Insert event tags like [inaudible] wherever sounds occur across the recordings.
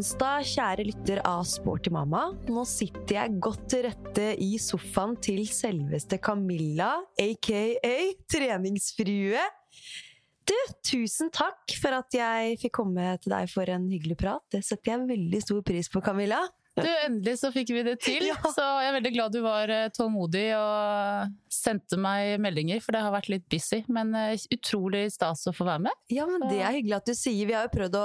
onsdag, kjære lytter av Sporty mamma. Nå sitter jeg godt til rette i sofaen til selveste Camilla, aka treningsfrue. Du, tusen takk for at jeg fikk komme til deg for en hyggelig prat. Det setter jeg veldig stor pris på, Camilla. Du, Endelig så fikk vi det til. [laughs] Ja. Så jeg er veldig glad du var eh, tålmodig og sendte meg meldinger, for det har vært litt busy. Men eh, utrolig stas å få være med. Ja, men Det er hyggelig at du sier. Vi har jo prøvd å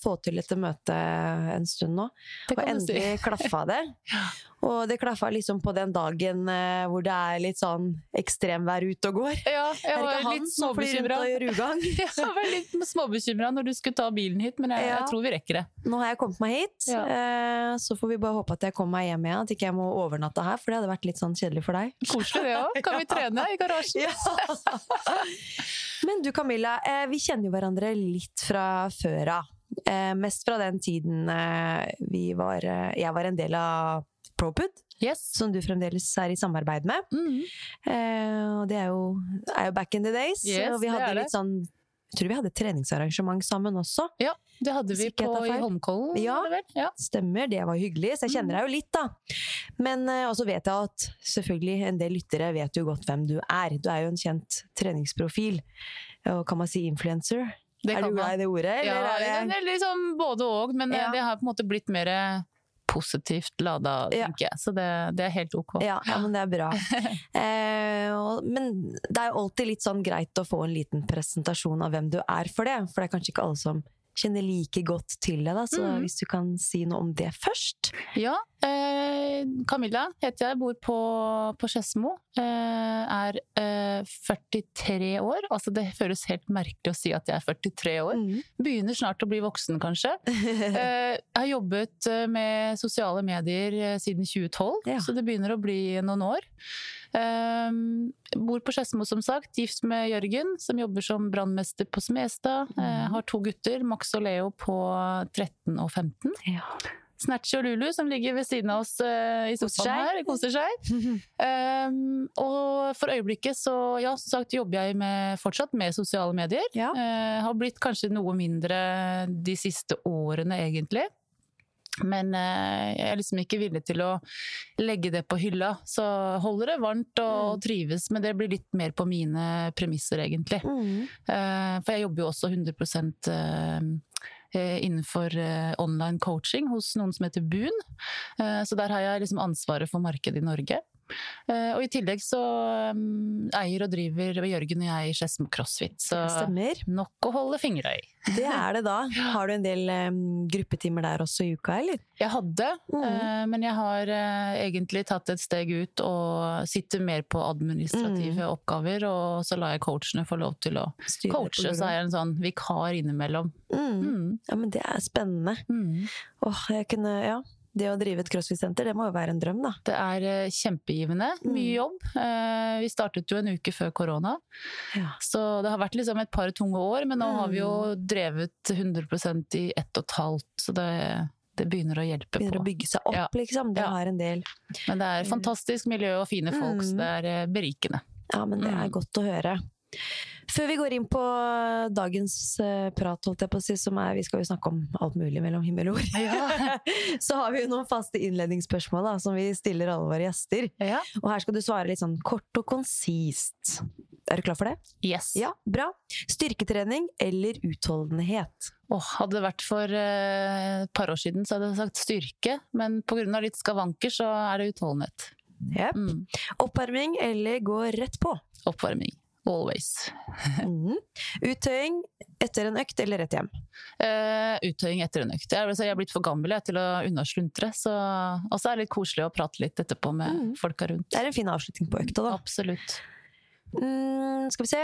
få til dette møtet en stund nå. Og endelig si. klaffa det. [laughs] Og det klaffa liksom på den dagen eh, hvor det er litt sånn ekstremvær ute og går. Ja, jeg var litt småbekymra. [laughs] Jeg var litt småbekymra når du skulle ta bilen hit, men jeg, Ja. jeg tror vi rekker det. Nå har jeg kommet meg hit, Ja. eh, så får vi bare håpe at jeg kommer meg hjem igjen. At ikke jeg må overnatte her, for det hadde vært litt sånn kjedelig for deg. Koselig det òg. [laughs] Kan vi trene i garasjen? [laughs] Men du Camilla, eh, vi kjenner jo hverandre litt fra før av. Eh, mest fra den tiden eh, vi var, eh, jeg var en del av ProPud, Yes. som du fremdeles er i samarbeid med. Mm. Eh, og det er jo, er jo back in the days. Yes, og vi hadde litt sånn Jeg tror vi hadde treningsarrangement sammen også. Ja, det hadde vi på i. Holmkollen. Ja. ja. Stemmer, det var hyggelig. Så jeg kjenner deg jo litt, da. Men eh, også vet jeg at selvfølgelig en del lyttere vet jo godt hvem du er. Du er jo en kjent treningsprofil. Og kan man si influencer? Det Er du glad i det ordet? Ja, er det liksom både og, men eh, Ja. det har på en måte blitt mer positivt lada, Ja. tenker jeg. Så det, det er helt ok. ja, ja, men det er bra. [laughs] Eh, og, men det er jo alltid litt sånn greit å få en liten presentasjon av hvem du er for det. For det er kanskje ikke alle som kjenner like godt til deg. Da. Så mm. hvis du kan si noe om det først. Ja, eh, Camilla heter jeg, bor på, på Skedsmo. Eh, er eh, 43 år. Altså det føles helt merkelig å si at jeg er 43 år. Mm. Begynner snart å bli voksen, kanskje. [laughs] Eh, jeg har jobbet eh, med sosiale medier eh, siden 2012, Ja. så det begynner å bli noen år. Eh, bor på Skedsmo, som sagt. Gift med Jørgen, som jobber som brannmester på Smestad. Eh, Mhm. har to gutter, Max og Leo på 13 og 15. Ja. Snatchy og Lulu, som ligger ved siden av oss uh, i sofaen her, koser seg. Um, [laughs] og for øyeblikket så ja, som sagt jobber jeg med, fortsatt med sosiale medier. Ja. Uh, har blitt kanskje noe mindre de siste årene, egentlig. Men eh, jeg er liksom ikke villig til å legge det på hylla. Så holder det varmt og, Mm. trives, men det blir litt mer på mine premisser, egentlig. Mm. Eh, For jeg jobber jo også 100 eh, innenfor online coaching hos noen som heter Boon. Så der har jeg liksom ansvaret for markedet i Norge. Eh, Og i tillegg så mm, eier og driver Jørgen og jeg Skedsmo CrossFit, så stemmer. nok å holde fingra i. Det er det da. [laughs] Har du en del gruppetimer der også i uka, eller? Jeg hadde, mm. men jeg har eh, egentlig tatt et steg ut og sitter mer på administrative Mm. oppgaver, og så lar jeg coachene få lov til å Styrer coache, så er jeg en sånn vikar innimellom. Mm. Mm. Ja, men det er spennende. Mm. Åh, jeg kunne, ja. Det å drive et crossfit-senter, det må jo være en drøm, da. Det er eh, kjempegivende. Mye Mm. jobb. Eh, Vi startet jo en uke før korona, Ja. så det har vært liksom et par tunge år. Men nå har vi jo Mm. drevet 100% i ett og et halvt, så det, det begynner å hjelpe Begynner på. å bygge seg opp, Ja. liksom. Det Ja. har en del. Men det er fantastisk miljø og fine folk, så Mm. det er eh, berikende. Ja, men det er Mm. godt å høre. Før vi går inn på dagens eh, prat, holdt jeg på å si, som er Vi skal jo snakke om alt mulig mellom himmel og jord. [laughs] Så har vi jo noen faste innledningsspørsmål da, som vi stiller alle våre gjester. Ja. Og her skal du svare litt sånn kort og konsist. Er du klar for det? Yes. Ja, bra. Styrketrening eller utholdenhet? Oh, hadde det vært for et et par år siden, så hadde jeg sagt styrke. Men pga. litt skavanker, så er det utholdenhet. Yep. Mm. Oppvarming eller gå rett på? Oppvarming. Always. [laughs] mm. Uttøying etter en økt eller rett hjem? Uh, uttøying etter en økt. Jeg, altså, jeg er blitt for gammel jeg, til å unnasluntre, og så er det litt koselig å prate litt etterpå med Mm. folka rundt. Det er en fin avslutning på økta, da. Absolutt. Mm, skal vi se.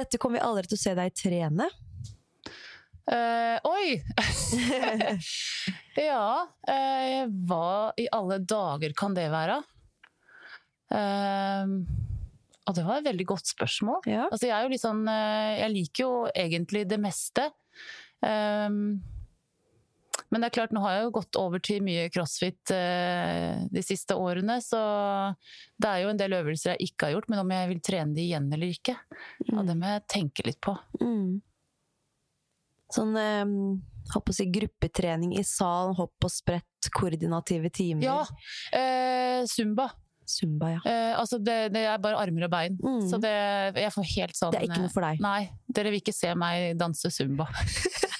Dette kommer vi aldri til å se deg trene. Uh, oi! [laughs] ja, uh, hva i alle dager kan det være? Eh, og det var et veldig godt spørsmål. Ja. Altså, jeg eh, Jeg liker jo egentlig det meste. Um, men det er klart, nå har jeg jo gått over til mye crossfit uh, de siste årene, så det er jo en del øvelser jeg ikke har gjort, men om jeg vil trene de igjen eller ikke, ja, det må jeg tenke litt på. Mm. Sånn um holdt på å si gruppetrening i sal, hopp og sprett, koordinative timer. Ja, eh, Zumba. Zumba, ja. Eh, altså det, det er bare armer og bein. Mm. Så det, jeg får helt sånn Det er ikke noe for deg. Nei, dere vil ikke se meg danse zumba. [laughs]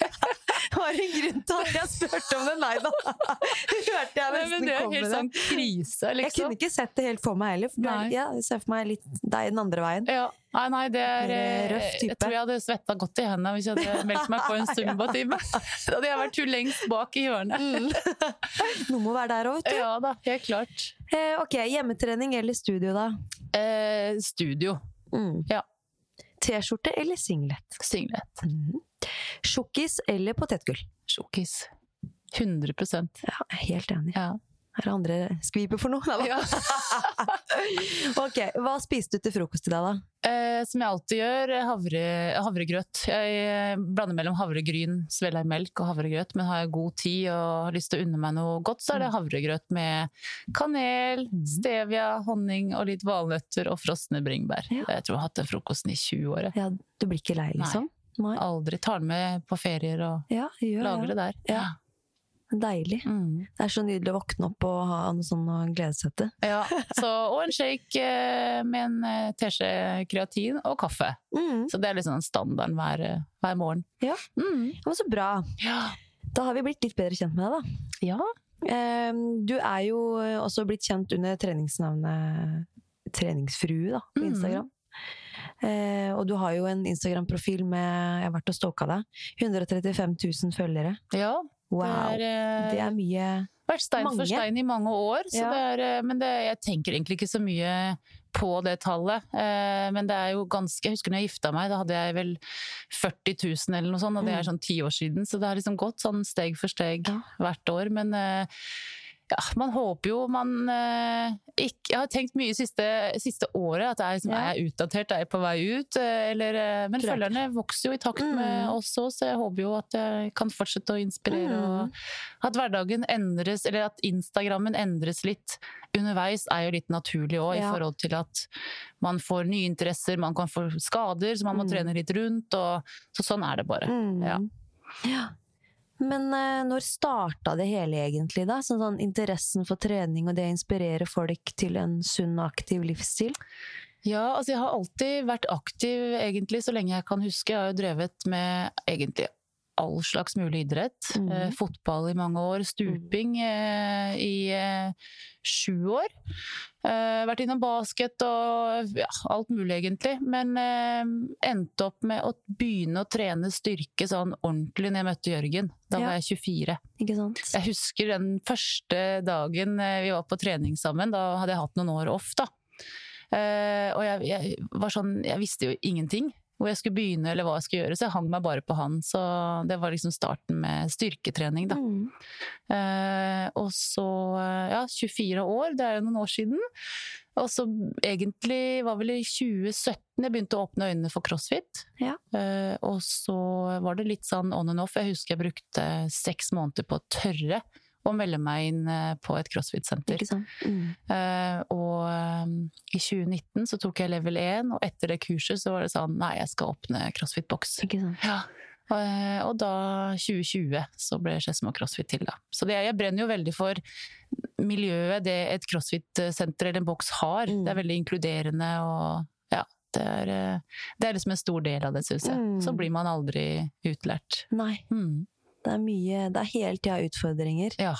Det var en grunn til at jeg spurte om det, nei da. [laughs] Hørte jeg nesten komme helt det. sånn krise, liksom. Jeg kunne ikke sett det helt for meg heller. For Nei. ja, jeg ser for meg litt deg den andre veien. Ja. Nei, nei, det er eh, røff type. Jeg tror jeg hadde svetta godt i hendene hvis jeg hadde meldt meg på en [laughs] zumba-time. Da hadde jeg vært hun lengst bak i hjørnet. [laughs] Noe må være der òg, vet du. Ja da, helt klart. Eh, ok, hjemmetrening eller studio, da? Eh, studio. Mm. Ja. T-skjorte eller singlet? Singlet. Mm. Sjokkis eller potetgull? Sjokis. 100% Ja, jeg er helt enig. Ja. Er det andre skviper for noe? Ja. [laughs] ok, Hva spiste du til frokost i dag, da? Eh, som jeg alltid gjør, havre, havregrøt. Jeg eh, blander mellom havregryn, svelgmelk og havregrøt, men har jeg god tid og har lyst til å unne meg noe godt, så er det Mm. havregrøt med kanel, stevia, honning og litt valnøtter og frosne bringebær. Ja. Jeg tror jeg har hatt den frokosten i 20 år. Ja, Du blir ikke lei, liksom? Nei. Aldri tar den med på ferier og Ja, gjør lager det. der. Ja. Deilig. Mm. Det er så nydelig å våkne opp og ha noe sånn å glede seg til. ja. [laughs] Så, og en shake eh, med en eh, teskje kreatin og kaffe. Mm. Så det er liksom standarden hver, eh, hver morgen. Ja. Mm. Ja, men så bra. Ja. Da har vi blitt litt bedre kjent med deg, da. ja. Eh, Du er jo også blitt kjent under treningsnavnet Treningsfrue da, på Mhm. Instagram. Eh, og du har jo en Instagram-profil med Jeg har vært og stalka deg. 135 000 følgere. ja. Wow! Det er, eh, Det er mye vært stein mange. for stein i mange år, så Ja. det er, eh, men det, jeg tenker egentlig ikke så mye på det tallet. Eh, men det er jo ganske Jeg husker når jeg gifta meg, da hadde jeg vel 40 000 eller noe sånt, og det er sånn ti år siden, så det har liksom gått sånn steg for steg Mm. Ja. hvert år. Men eh, ja, man håper jo man eh, ikke Jeg har tenkt mye siste, siste året at jeg liksom, Ja. er utdatert, er jeg på vei ut? eh, Eller, eh, men Klart. følgerne vokser jo i takt med Mm. oss òg, så jeg håper jo at jeg kan fortsette å inspirere. og at hverdagen endres, eller at Instagrammen endres litt underveis, er jo litt naturlig òg, Ja. i forhold til at man får nye interesser, man kan få skader, så man må Mm. trene litt rundt, og så sånn er det bare. Mm. Ja. Ja. Men eh, når starta det hele egentlig, da? Sånn, sånn interessen for trening og det å inspirere folk til en sunn og aktiv livsstil? Ja, altså jeg har alltid vært aktiv, egentlig, så lenge jeg kan huske. Jeg har jo drevet med egentlig all slags mulig idrett. Mm. Eh, fotball i mange år, stuping eh, i eh, sju år. Eh, vært innom basket og ja, alt mulig, egentlig. Men eh, endte opp med å begynne å trene styrke sånn ordentlig når jeg møtte Jørgen. Da Ja. var jeg 24. Ikke sant? Jeg husker den første dagen eh, vi var på trening sammen. Da hadde jeg hatt noen år off, da. Og jeg, jeg var sånn Jeg visste jo ingenting hvor jeg skulle begynne eller hva jeg skulle gjøre, så jeg hang meg bare på han. Så det var liksom starten med styrketrening, da. Mm. Eh, og så, eh, ja, 24 år, det er jo noen år siden. Og så egentlig var vel i 2017 jeg begynte å åpne øynene for crossfit. Ja. Eh, og så var det litt sånn on and off. Jeg husker jeg brukte seks måneder på å tørre å melde meg inn eh, på et crossfit-senter. Mm. Uh, og um, i 2019 så tok jeg level 1, og etter det kurset så var det sånn nei, jeg skal åpne crossfit-boks. Ikke sant? Ja. Uh, Og da, 2020, så ble Skedsmo CrossFit til, da. Så det, jeg brenner jo veldig for miljøet det et crossfit-senter eller en boks har. Mm. Det er veldig inkluderende og ja. Det er, det er liksom en stor del av det, syns jeg. Mm. Så blir man aldri utlært. Nei, Mm. Det er mye Det er hele tida utfordringer. Ja.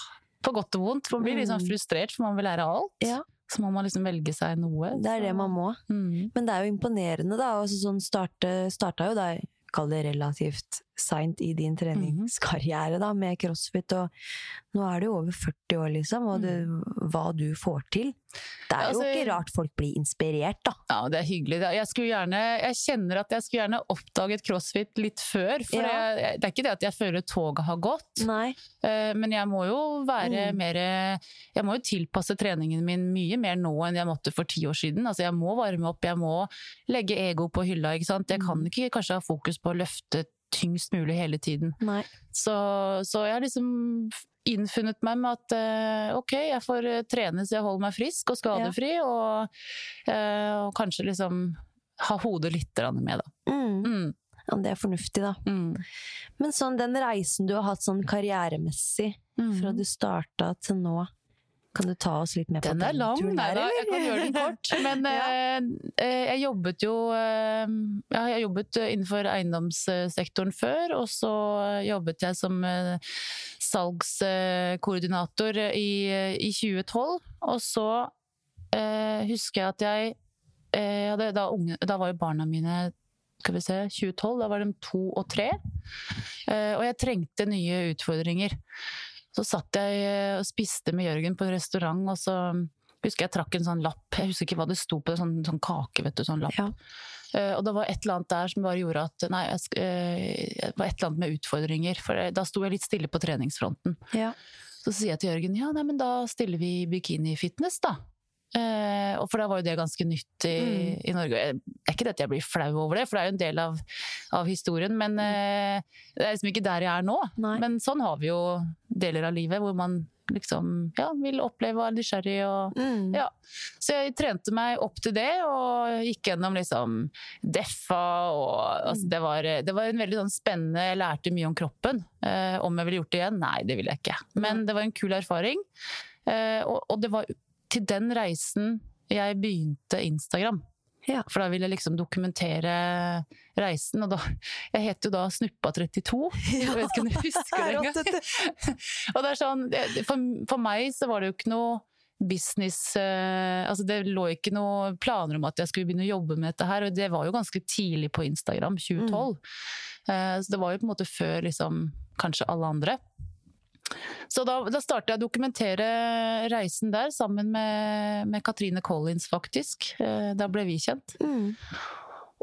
På godt og vondt. Man blir litt sånn Mm. frustrert, for man vil lære alt. Ja. Så må man liksom velge seg noe. Det er det man må. Mm. Men det er jo imponerende, da. Altså, sånn starte, starta jo da, kall det relativt seint i din treningskarriere, da, med crossfit. Og nå er du over 40 år, liksom, og du, hva du får til. Det er jo Altså, ikke rart folk blir inspirert, da. Ja, det er hyggelig. Jeg, gjerne, jeg kjenner at jeg skulle gjerne oppdaget crossfit litt før. For Ja. jeg, det er ikke det at jeg føler toget har gått, Nei. eh, men jeg må jo være Mm. mer Jeg må jo tilpasse treningen min mye mer nå enn jeg måtte for ti år siden. Altså, jeg må varme opp, jeg må legge ego på hylla. Ikke sant? Jeg kan Mm. ikke kanskje ha fokus på å løfte tyngst mulig hele tiden. Så, så jeg har liksom innfunnet meg med at uh, ok, jeg får eh, trene så jeg holder meg frisk og skadefri, og, uh, og kanskje liksom ha hodet litt med, da. Mm. Mm, Ja, det er fornuftig, da. mm, Men sånn den reisen du har hatt sånn karrieremessig, mm. fra du starta til nå, kan du ta oss litt med på Den er lang, turen der, eller? jeg kan gjøre den kort. [laughs] Men Ja. eh, eh, jeg jobbet jo Jeg har jobbet innenfor eiendomssektoren før, og så jobbet jeg som eh, salgskoordinator i, i 2012. Og så eh, husker jeg at jeg eh, hadde, da, unge, da var jo barna mine skal vi se, 2012, da var de to og tre. Eh, og jeg trengte nye utfordringer. Så satt jeg eh, og spiste med Jørgen på en restaurant, og så husker jeg trakk en sånn lapp. Jeg husker ikke hva det sto på, det, sånn, sånn kake, vet du, sånn lapp. Ja. Uh, og det var et eller annet der som bare gjorde at Nei, jeg, eh, det var et eller annet med utfordringer. For da sto jeg litt stille på treningsfronten. Ja. Så sier jeg til Jørgen ja, nei, men da stiller vi bikini-fitness, da. Uh, for da var jo det ganske nytt i, Mm. i Norge. Jeg- er ikke dette jeg blir flau over det, for det er jo en del av, av historien. Men eh, det er liksom ikke der jeg er nå. Nei. Men sånn har vi jo deler av livet hvor man liksom ja, vil oppleve og er nysgjerrig og Mm. ja. Så jeg trente meg opp til det, og gikk gjennom liksom Deffa og altså, det, var, det var en veldig sånn spennende Jeg lærte mye om kroppen. Eh, om jeg ville gjort det igjen? Nei, det ville jeg ikke. Men det var en kul erfaring. Eh, og, og det var til den reisen jeg begynte Instagram. Ja. For da ville jeg liksom dokumentere reisen, og da Jeg het jo da Snuppa32. [laughs] Jeg vet ikke om du husker det engang. [laughs] Og det er sånn, for, for meg så var det jo ikke noe business uh, altså Det lå ikke noe planer om at jeg skulle begynne å jobbe med dette her, og det var jo ganske tidlig på Instagram, 2012. Eh, så det var jo på en måte før liksom kanskje alle andre. Så da, da startet jeg å dokumentere reisen der, sammen med, med Katrine Collins, faktisk. Eh, da ble vi kjent. Mm.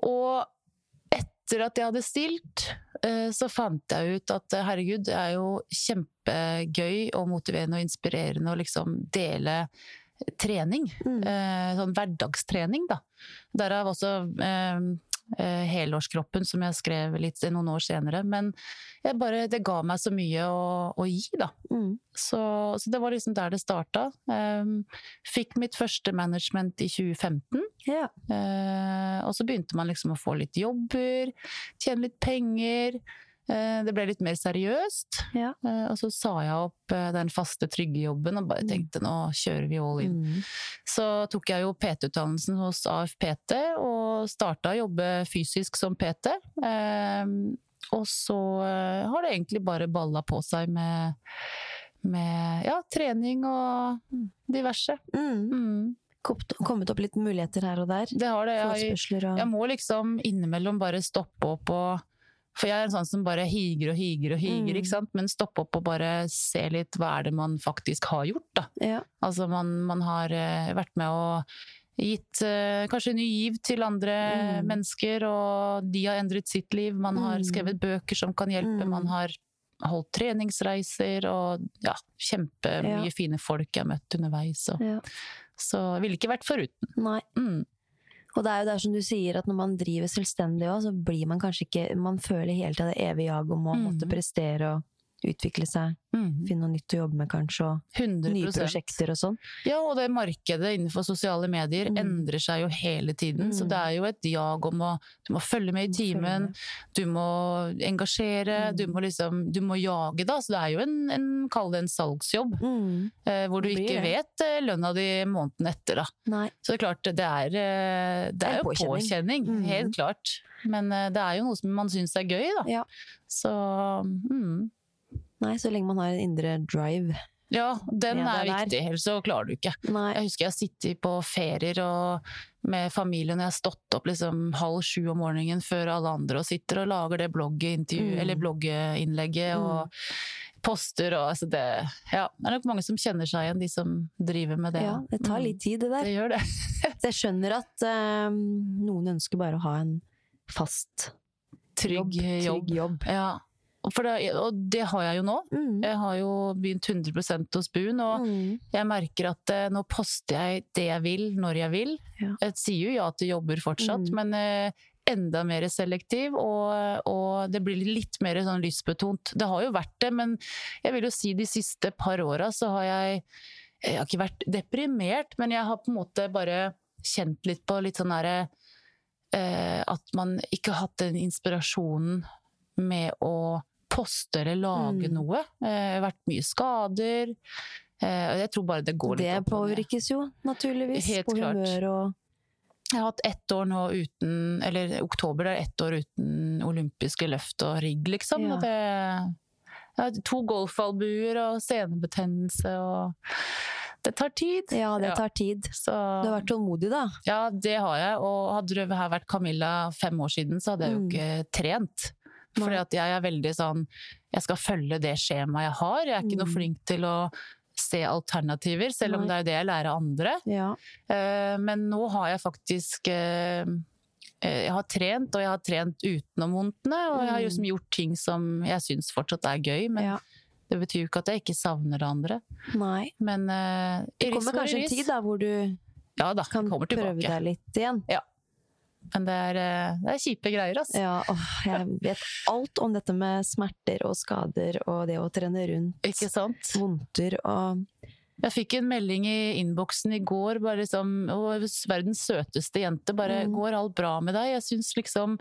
Og etter at jeg hadde stilt, eh, så fant jeg ut at eh, herregud, det er jo kjempegøy og motiverende og inspirerende å liksom dele trening. Mm. Sånn hverdagstrening, da. Derav også helårskroppen, som jeg skrev litt noen år senere. Men jeg bare, det ga meg så mye å, å gi, da. Mm. Så, så det var liksom der det starta. Um, fikk mitt første management i 2015. Ja. Eh, og så begynte man liksom å få litt jobber, tjene litt penger. Eh, det ble litt mer seriøst. Ja. Eh, og så sa jeg opp eh, den faste, trygge jobben og bare Mm. tenkte nå kjører vi all in. Mm. Så tok jeg jo PT-utdannelsen hos AFPT og starta å jobbe fysisk som PT. Eh, og så har det egentlig bare balla på seg med, med ja, trening og diverse. Mm. Mm. Kommet- opp litt muligheter her og der. Det har det. Jeg, jeg må liksom innimellom bare stoppe opp og For jeg er en sånn som bare higer og higer og higer, Mm. ikke sant? Men stoppe opp og bare se litt hva er det man faktisk har gjort, da. ja. Altså man, man har eh, vært med og gitt uh, kanskje ny giv til andre Mm. mennesker, og de har endret sitt liv. Man har Mm. skrevet bøker som kan hjelpe, Mm. man har holdt treningsreiser, og ja, kjempemye Ja. fine folk jeg har møtt underveis. Og, ja. så jeg ville ikke vært foruten. Nei. Mm. Og det er jo der som du sier, at når man driver selvstendig òg, så blir man kanskje ikke Man føler hele tida det evige jaget om å måtte prestere og utvikle seg. Mm. Finne noe nytt å jobbe med, kanskje, og 100 nye prosjekter og sånn. Ja, og det markedet innenfor sosiale medier Mm. endrer seg jo hele tiden. Så Mm. det er jo et jag om å Du må følge med i timen, du må engasjere, Mm. du må liksom Du må jage, da. Så det er jo en, en kall det en salgsjobb. Mm. Eh, hvor du ikke det. vet eh, lønna di måneden etter, da. Nei. Så det er klart, det er, eh, det er jo påkjenning. påkjenning. Mm. Helt klart. Men eh, det er jo noe som man syns er gøy, da. Ja. Så mm. Nei, så lenge man har en indre drive Ja, den er viktig, ellers så klarer du ikke. Nei. Jeg husker jeg har sittet på ferier og med familien, og jeg har stått opp liksom halv sju om morgenen før alle andre og sitter og lager det bloggintervju, Mm. eller blogginnlegget og poster og altså det Ja, det er nok mange som kjenner seg igjen, de som driver med det. Ja, det tar Mm. litt tid, det der. Det gjør det. [laughs] Så jeg skjønner at um, noen ønsker bare å ha en fast Trygg jobb. Trygg jobb. Ja. Det, og det har jeg jo nå. Mm. Jeg har jo begynt 100 hos Buen, og Mm. jeg merker at eh, nå poster jeg det jeg vil, når jeg vil. Ja. Jeg sier jo ja til jobber fortsatt, Mm. men eh, enda mer selektiv, og, og det blir litt mer sånn lystbetont. Det har jo vært det, men jeg vil jo si de siste par åra så har jeg Jeg har ikke vært deprimert, men jeg har på en måte bare kjent litt på litt sånn derre eh, At man ikke har hatt den inspirasjonen med å poste eller lage Mm. noe. Eh, Det har vært mye skader. Eh, Jeg tror bare det går litt Det opp påvirkes jo naturligvis Helt på klart. humør og Jeg har hatt ett år nå uten Eller oktober det er ett år uten olympiske løft og rigg, liksom. Ja. Det jeg har to golfalbuer og senebetennelse og Det tar tid. Ja, det tar tid. Så Du har vært tålmodig, da. Ja, det har jeg. Og hadde det her vært Camilla fem år siden, så hadde jeg jo Mm. ikke trent. Fordi at jeg er veldig sånn Jeg skal følge det skjemaet jeg har. Jeg er ikke noe Mm. flink til å se alternativer, selv om det er det jeg lærer andre. Ja. Eh, Men nå har jeg faktisk eh, eh, Jeg har trent, og jeg har trent utenom vondtene. Og jeg har Mm. liksom gjort ting som jeg syns fortsatt er gøy, men ja. det betyr jo ikke at jeg ikke savner det andre. Nei. Men uh, Det kommer kanskje en tid da hvor du Ja da, kan prøve deg litt igjen. Men det er, eh, det er kjipe greier, altså. Ja, åh, jeg vet alt om dette med smerter og skader og det å trene rundt. Ikke sant? Vondter og Jeg fikk en melding i innboksen i går, bare liksom «Å, verdens søteste jente, bare Mm. 'går alt bra med deg?' Jeg syns liksom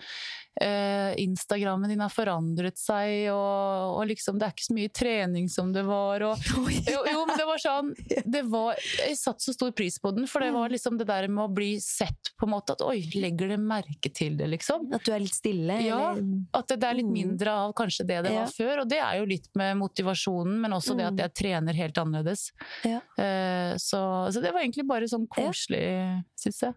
eh, Instagrammen din har forandret seg, og, og liksom det er ikke så mye trening som det var, og [laughs] jo, jo, men det var sånn [laughs] det var, Jeg satte så stor pris på den, for det Mm. var liksom det der med å bli sett på en måte, at oi, legger det merke til det, liksom? at du er litt stille. Ja. eller- At det, det er litt Mm. mindre av kanskje det det Ja. var før, og det er jo litt med motivasjonen, men også det at Mm. jeg trener helt annerledes. Ja. Eh, Så, så det var egentlig bare sånn Ja. koselig, syns jeg.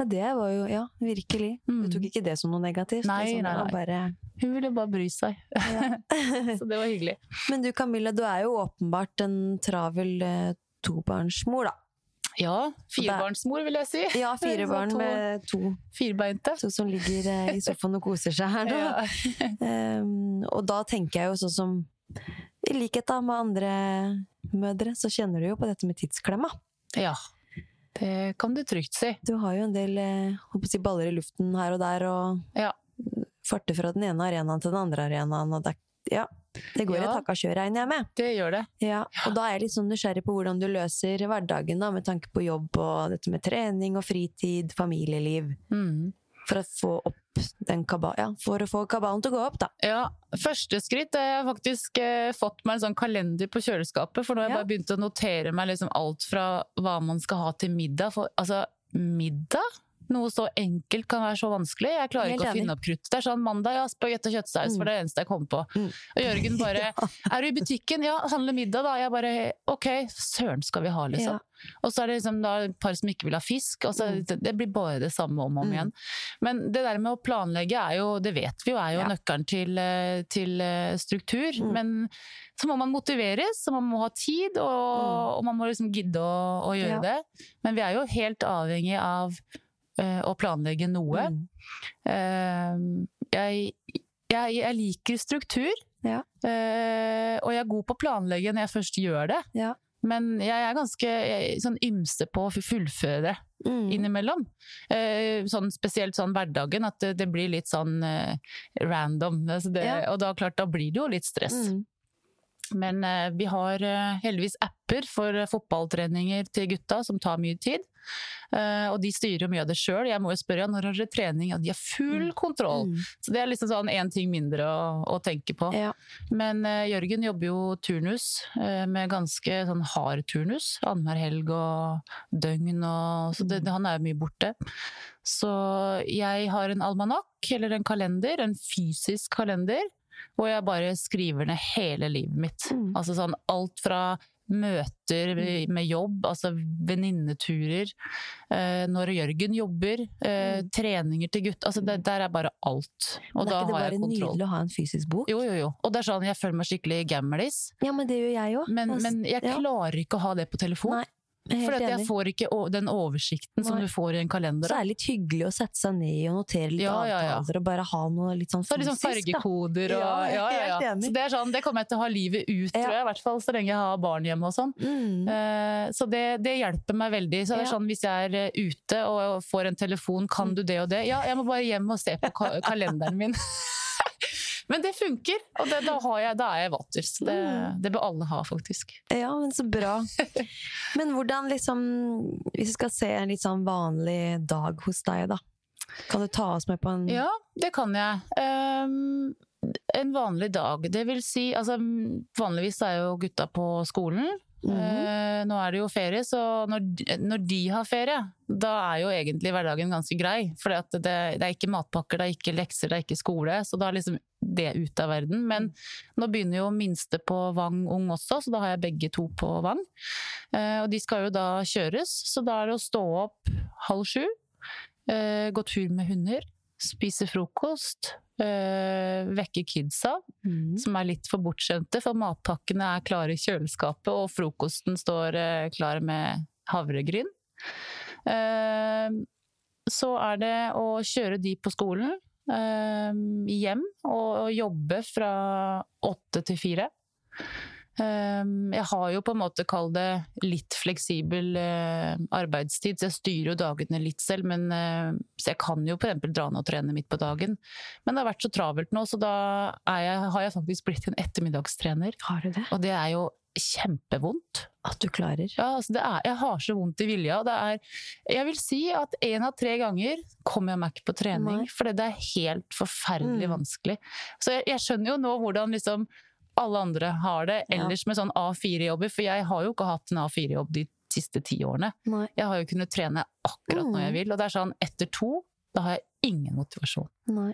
Ja, det var jo Ja, virkelig. Du Mm. tok ikke det som noe negativt? Nei, liksom, nei, nei. Bare, Hun ville bare bry seg, ja. [laughs] så det var hyggelig. Men du Camilla, du er jo åpenbart en travel eh, tobarnsmor, da. Ja, firebarnsmor vil jeg si. Ja, fire [laughs] barn med to Firbeinte. To som ligger eh, i sofaen og koser seg her nå. Ja. um, [laughs] og da tenker jeg jo sånn som I likhet da med andre mødre, så kjenner du jo på dette med tidsklemma. ja, det kan du trygt si. Du har jo en del eh, si, baller i luften her og der, og Ja. farter fra den ene arenaen til den andre arenaen. Og det, ja, det går Ja. et hakka kjør, regner jeg med. Det gjør det. Ja, og da er jeg litt sånn nysgjerrig på hvordan du løser hverdagen da, med tanke på jobb og dette med trening og fritid, familieliv, Mm. For å få opp den kaba ja, for å få kabalen til å gå opp, da. Ja, første skritt er jeg faktisk eh, fått meg en sånn kalender på kjøleskapet, for nå har jeg Ja. bare begynt å notere meg liksom alt fra hva man skal ha til middag. For altså, middag? Noe så enkelt kan være så vanskelig. Jeg klarer ikke å finne opp krutt. Det er sånn mandag, ja, spagetti og kjøttsaus, Mm. for det eneste jeg kommer på. Mm. Og Jørgen bare [laughs] Er du i butikken? Ja, handle middag, da. Jeg bare OK, søren skal vi ha, liksom. Ja. Og så er det liksom da et par som ikke vil ha fisk. Og så, Mm. det, det blir bare det samme om og om Mm. igjen. Men det der med å planlegge er jo, det vet vi jo, er jo Ja. nøkkelen til, eh, til eh, struktur. Mm. Men så må man motiveres, så man må ha tid, og, og man må liksom gidde å, å gjøre. Ja. det. Men vi er jo helt avhengig av eh, å planlegge noe. Mm. Eh, jeg, jeg, jeg liker struktur, Ja. eh, og jeg er god på å planlegge når jeg først gjør det. Ja. Men jeg er ganske jeg, sånn ymse på å fullføre det Mm. innimellom. Eh, sånn, spesielt sånn hverdagen, at det, det blir litt sånn eh, random. Altså det, Ja. Og da, klart, da blir det jo litt stress. Mm. Men eh, vi har eh, heldigvis apper for fotballtreninger til gutta, som tar mye tid. Uh, og de styrer jo mye av det sjøl. Jeg må jo spørre ja, når har dere trening? Ja, de har full kontroll. Mm. Så det er liksom sånn én ting mindre å, å tenke på. Ja. Men uh, Jørgen jobber jo turnus, uh, med ganske sånn hard turnus. Annenhver helg og døgn, og, så det, han er jo mye borte. Så jeg har en almanakk, eller en kalender, en fysisk kalender, hvor jeg bare skriver ned hele livet mitt. Mm. Altså sånn alt fra møter med jobb, altså venninneturer. Eh, når Jørgen jobber, eh, treninger til gutt. Altså det, der er bare alt. Og Men er da ikke det har bare jeg kontroll. nydelig å ha en fysisk bok? Jo, jo, jo. Og det er sånn, jeg føler meg skikkelig gamlis. Ja, men det gjør jeg òg. Men, men jeg klarer ikke å ha det på telefon. Nei, jeg er For jeg får ikke den oversikten som du får i en kalender. Så er det litt hyggelig å sette seg ned og notere litt Ja, ja, ja. avtaler og bare ha noe litt sånn Så sånn fysisk, fargekoder og Ja, ja, ja, ja. Så det er sånn, det kommer jeg til å ha livet ut, Ja. tror jeg. I hvert fall så lenge jeg har barn hjemme og sånn. Mm. Eh, Så det, det hjelper meg veldig. Så det er sånn hvis jeg er eh, ute og får en telefon, kan du det og det? Ja, jeg må bare hjem og se på ka kalenderen min. [laughs] Men det funker, og det, da, har jeg, da er jeg vater. Det, Mm. det bør alle ha, faktisk. Ja, men så bra. [laughs] Men hvordan liksom Hvis vi skal se en litt sånn vanlig dag hos deg, da. Kan du ta oss med på en Ja, det kan jeg. Um, en vanlig dag, det vil si altså, Vanligvis er jo gutta på skolen. Eh, nå er det jo ferie, så når, når de har ferie, da er jo egentlig hverdagen ganske grei. For det, det er ikke matpakker, det er ikke lekser, det er ikke skole. Så da er liksom det ute av verden. Men nå begynner jo minste på Vang ung også, så da har jeg begge to på Vang. Uh, og de skal jo da kjøres, så da er det å stå opp halv sju, uh, gå tur med hunder, spise frokost, eh, vekke kidsa, mm. som er litt for bortskjemte, for matpakkene er klare i kjøleskapet, og frokosten står øh, klar med havregryn. Uh, så er det å kjøre de på skolen, eh, hjem, og, og jobbe fra åtte til fire. Eh, jeg har jo på en måte, kall det, litt fleksibel eh, arbeidstid, så jeg styrer jo dagene litt selv, men eh, så jeg kan jo f.eks. dra ned og trene midt på dagen. Men det har vært så travelt nå, så da jeg, har jeg faktisk blitt en ettermiddagstrener. Har du det? Og det er jo kjempevondt. At du klarer? Ja, altså det er, jeg har så vondt i vilja. Det er, jeg vil si at én av tre ganger kommer jeg meg ikke på trening, for det er helt forferdelig Mm. vanskelig. Så jeg, jeg skjønner jo nå hvordan liksom alle andre har det ellers med sånn A4-jobber, for jeg har jo ikke hatt en A4-jobb de siste ti årene. Nei. Jeg har jo kunnet trene akkurat når jeg Mm. vil, og det er sånn etter to, da har jeg ingen motivasjon. Nei.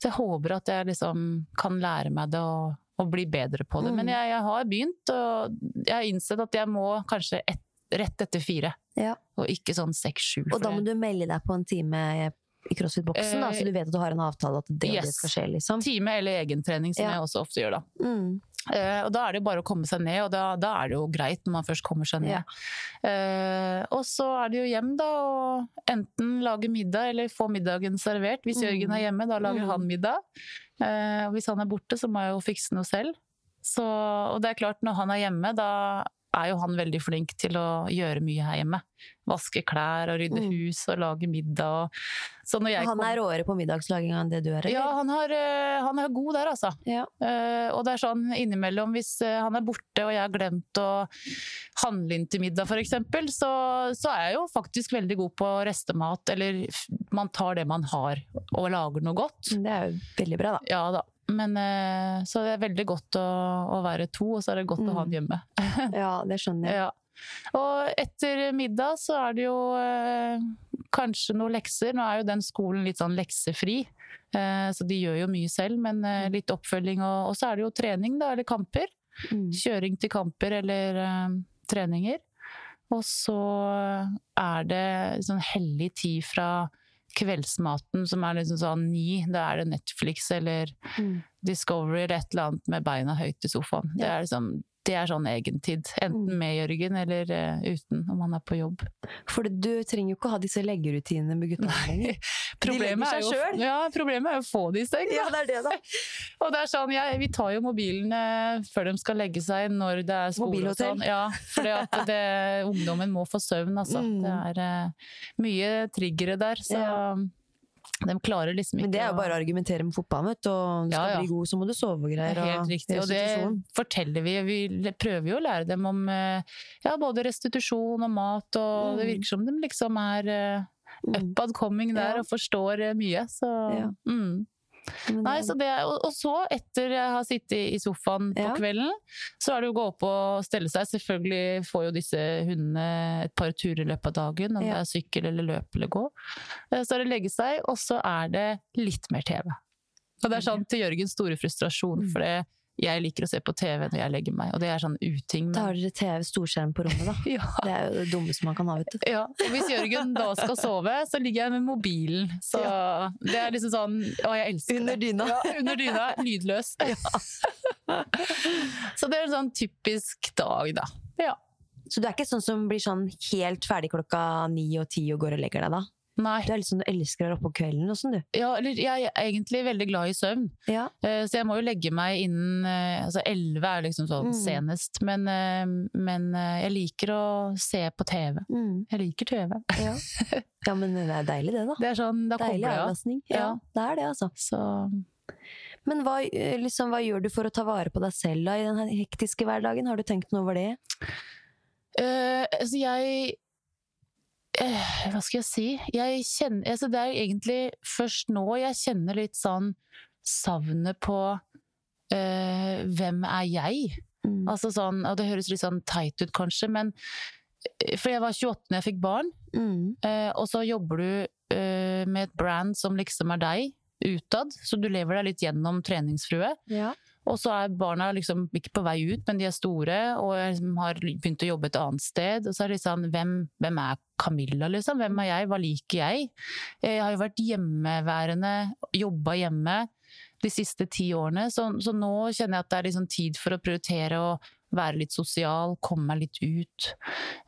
Så jeg håper at jeg liksom kan lære meg det og, og bli bedre på det. Mm. Men jeg, jeg har begynt, og jeg har innsett at jeg må kanskje et, rett etter fire. Ja. Og ikke sånn seks-sju. Og da må du melde deg på en time i CrossFit-boksen, da, Eh, så du vet at du har en avtale at det og det skal skje, liksom. Time eller egentrening, som Ja. jeg også ofte gjør, da. Mm. Uh, og da er det bare å komme seg ned, og da, da er det jo greit når man først kommer seg ned. Ja. Uh, og så er det jo hjem, da, og enten lage middag eller få middagen servert. Hvis Mm. Jørgen er hjemme, da lager Mm. han middag. Uh, og hvis han er borte, så må jeg jo fikse noe selv. Så, og det er klart, når han er hjemme, da er jo han veldig flink til å gjøre mye her hjemme. Vaske klær og rydde Mm. hus og lage middag. Og, så når jeg Han kom- er råere på middagslaginga enn det du er, eller? ja, han, har, eh, han er god der, altså. Ja. Eh, og det er sånn innimellom, hvis eh, han er borte og jeg har glemt å handle inn til middag f.eks., så, så er jeg jo faktisk veldig god på restemat, eller man tar det man har og lager noe godt. Det er jo veldig bra, da. Ja da. Men, eh, så det er veldig godt å, å være to, og så er det godt å ha han hjemme. [laughs] [laughs] Ja, det skjønner jeg. Ja. Og etter middag så er det jo eh, kanskje noen lekser. Nå er jo den skolen litt sånn leksefri, eh, så de gjør jo mye selv, men eh, litt oppfølging. Og, og så er det jo trening, da, eller kamper. Mm. Kjøring til kamper eller eh, treninger. Og så er det sånn hellig tid fra kveldsmaten, som er liksom sånn ni. Da er det Netflix eller Mm. Discovery eller et eller annet med beina høyt i sofaen. Det er liksom det er sånn egentid. Enten Mm. med Jørgen eller uh, uten, om han er på jobb. For du trenger jo ikke ha disse leggerutinene med gutta lenger. [laughs] Problemet legger er, seg jo, ja, problemet er jo å få de i seng. Ja, det er det, da. [laughs] Og det er sånn, ja, vi tar jo mobilene før de skal legge seg, når det er skole og sånn. Ja, for [laughs] ungdommen må få søvn, altså. Mm. Det er uh, mye triggere der, så Ja. De klarer liksom ikke Men det er jo bare å argumentere med fotballen, vet du. Og skal Ja, ja. bli god, så må du sove og Det greier. er helt riktig, og det forteller vi. Vi prøver jo å lære dem om eh, ja, både restitusjon og mat, og Mm. det virker som de liksom er Mm. up and coming der og forstår eh, mye. Så, mm. Nei, så det, og, og så, etter jeg har sittet i sofaen på Ja. kvelden, så er det å gå opp og stelle seg. Selvfølgelig får jo disse hundene et par turer i løpet av dagen, om Ja. det er sykkel eller løp eller gå. Eh, Så er det legge seg, og så er det litt mer TV. Og det er sånn til Jørgens store frustrasjon, Mm. for det, jeg liker å se på TV når jeg legger meg, og det er sånn uting. Da har dere TV storskjerm på rommet, da. [laughs] ja. Det er jo det dummeste man kan ha, vet du. Ja, og hvis Jørgen da skal sove, så ligger jeg med mobilen. Så det er liksom sånn Å, jeg elsker Under det. dyna. Ja, under dyna. Lydløs. [laughs] så det er en sånn typisk dag, da. Ja. Så du er ikke sånn som blir sånn helt ferdig klokka ni og ti og går og legger deg da? Nei. Du er litt sånn du elsker å være oppe på kvelden og sånn, du. Ja, eller jeg er egentlig veldig glad i søvn, Ja. Uh, så jeg må jo legge meg innen uh, Altså elleve er liksom sånn Mm. senest, men, uh, men jeg liker å se på TV. Mm. Jeg liker TV. Ja. [laughs] ja, men det er deilig det, da. Det er sånn, da Deilig avlastning. Ja, Ja. det er det, altså. Så Men hva, liksom, hva gjør du for å ta vare på deg selv da, i den hektiske hverdagen? Har du tenkt noe over det? Uh, altså jeg Hva skal jeg si? Jeg kjenner, altså det er egentlig først nå jeg kjenner litt sånn savnet på eh, hvem er jeg? Mm. Altså sånn, og Det høres litt sånn teit ut, kanskje, men eh, For jeg var 28 da jeg fikk barn, Mm. eh, og så jobber du eh, med et brand som liksom er deg, utad, så du lever deg litt gjennom treningsfrue. Ja. Og så er barna liksom ikke på vei ut, men de er store, og liksom har begynt å jobbe et annet sted. Og så er det sånn, hvem, hvem er Camilla, liksom? Hvem er jeg? Hva liker jeg? Jeg har jo vært hjemmeværende, jobba hjemme de siste ti årene, så, så nå kjenner jeg at det er liksom tid for å prioritere å være litt sosial, komme meg litt ut.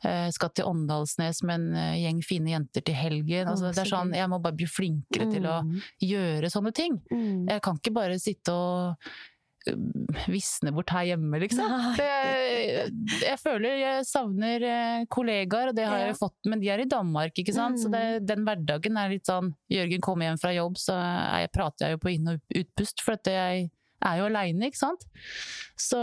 Jeg skal til Åndalsnes med en eh, gjeng fine jenter til helgen. Altså, det er sånn, jeg må bare bli flinkere til å Mm. gjøre sånne ting. Mm. Jeg kan ikke bare sitte og visne bort her hjemme, liksom. Det, jeg føler jeg savner eh, kollegaer, og det har jeg fått, men de er i Danmark, ikke sant. Så det, Mm. den hverdagen er litt sånn Jørgen kommer hjem fra jobb, så er jeg, prater jeg jo på inn- og utpust, for at jeg er jo aleine, ikke sant. Så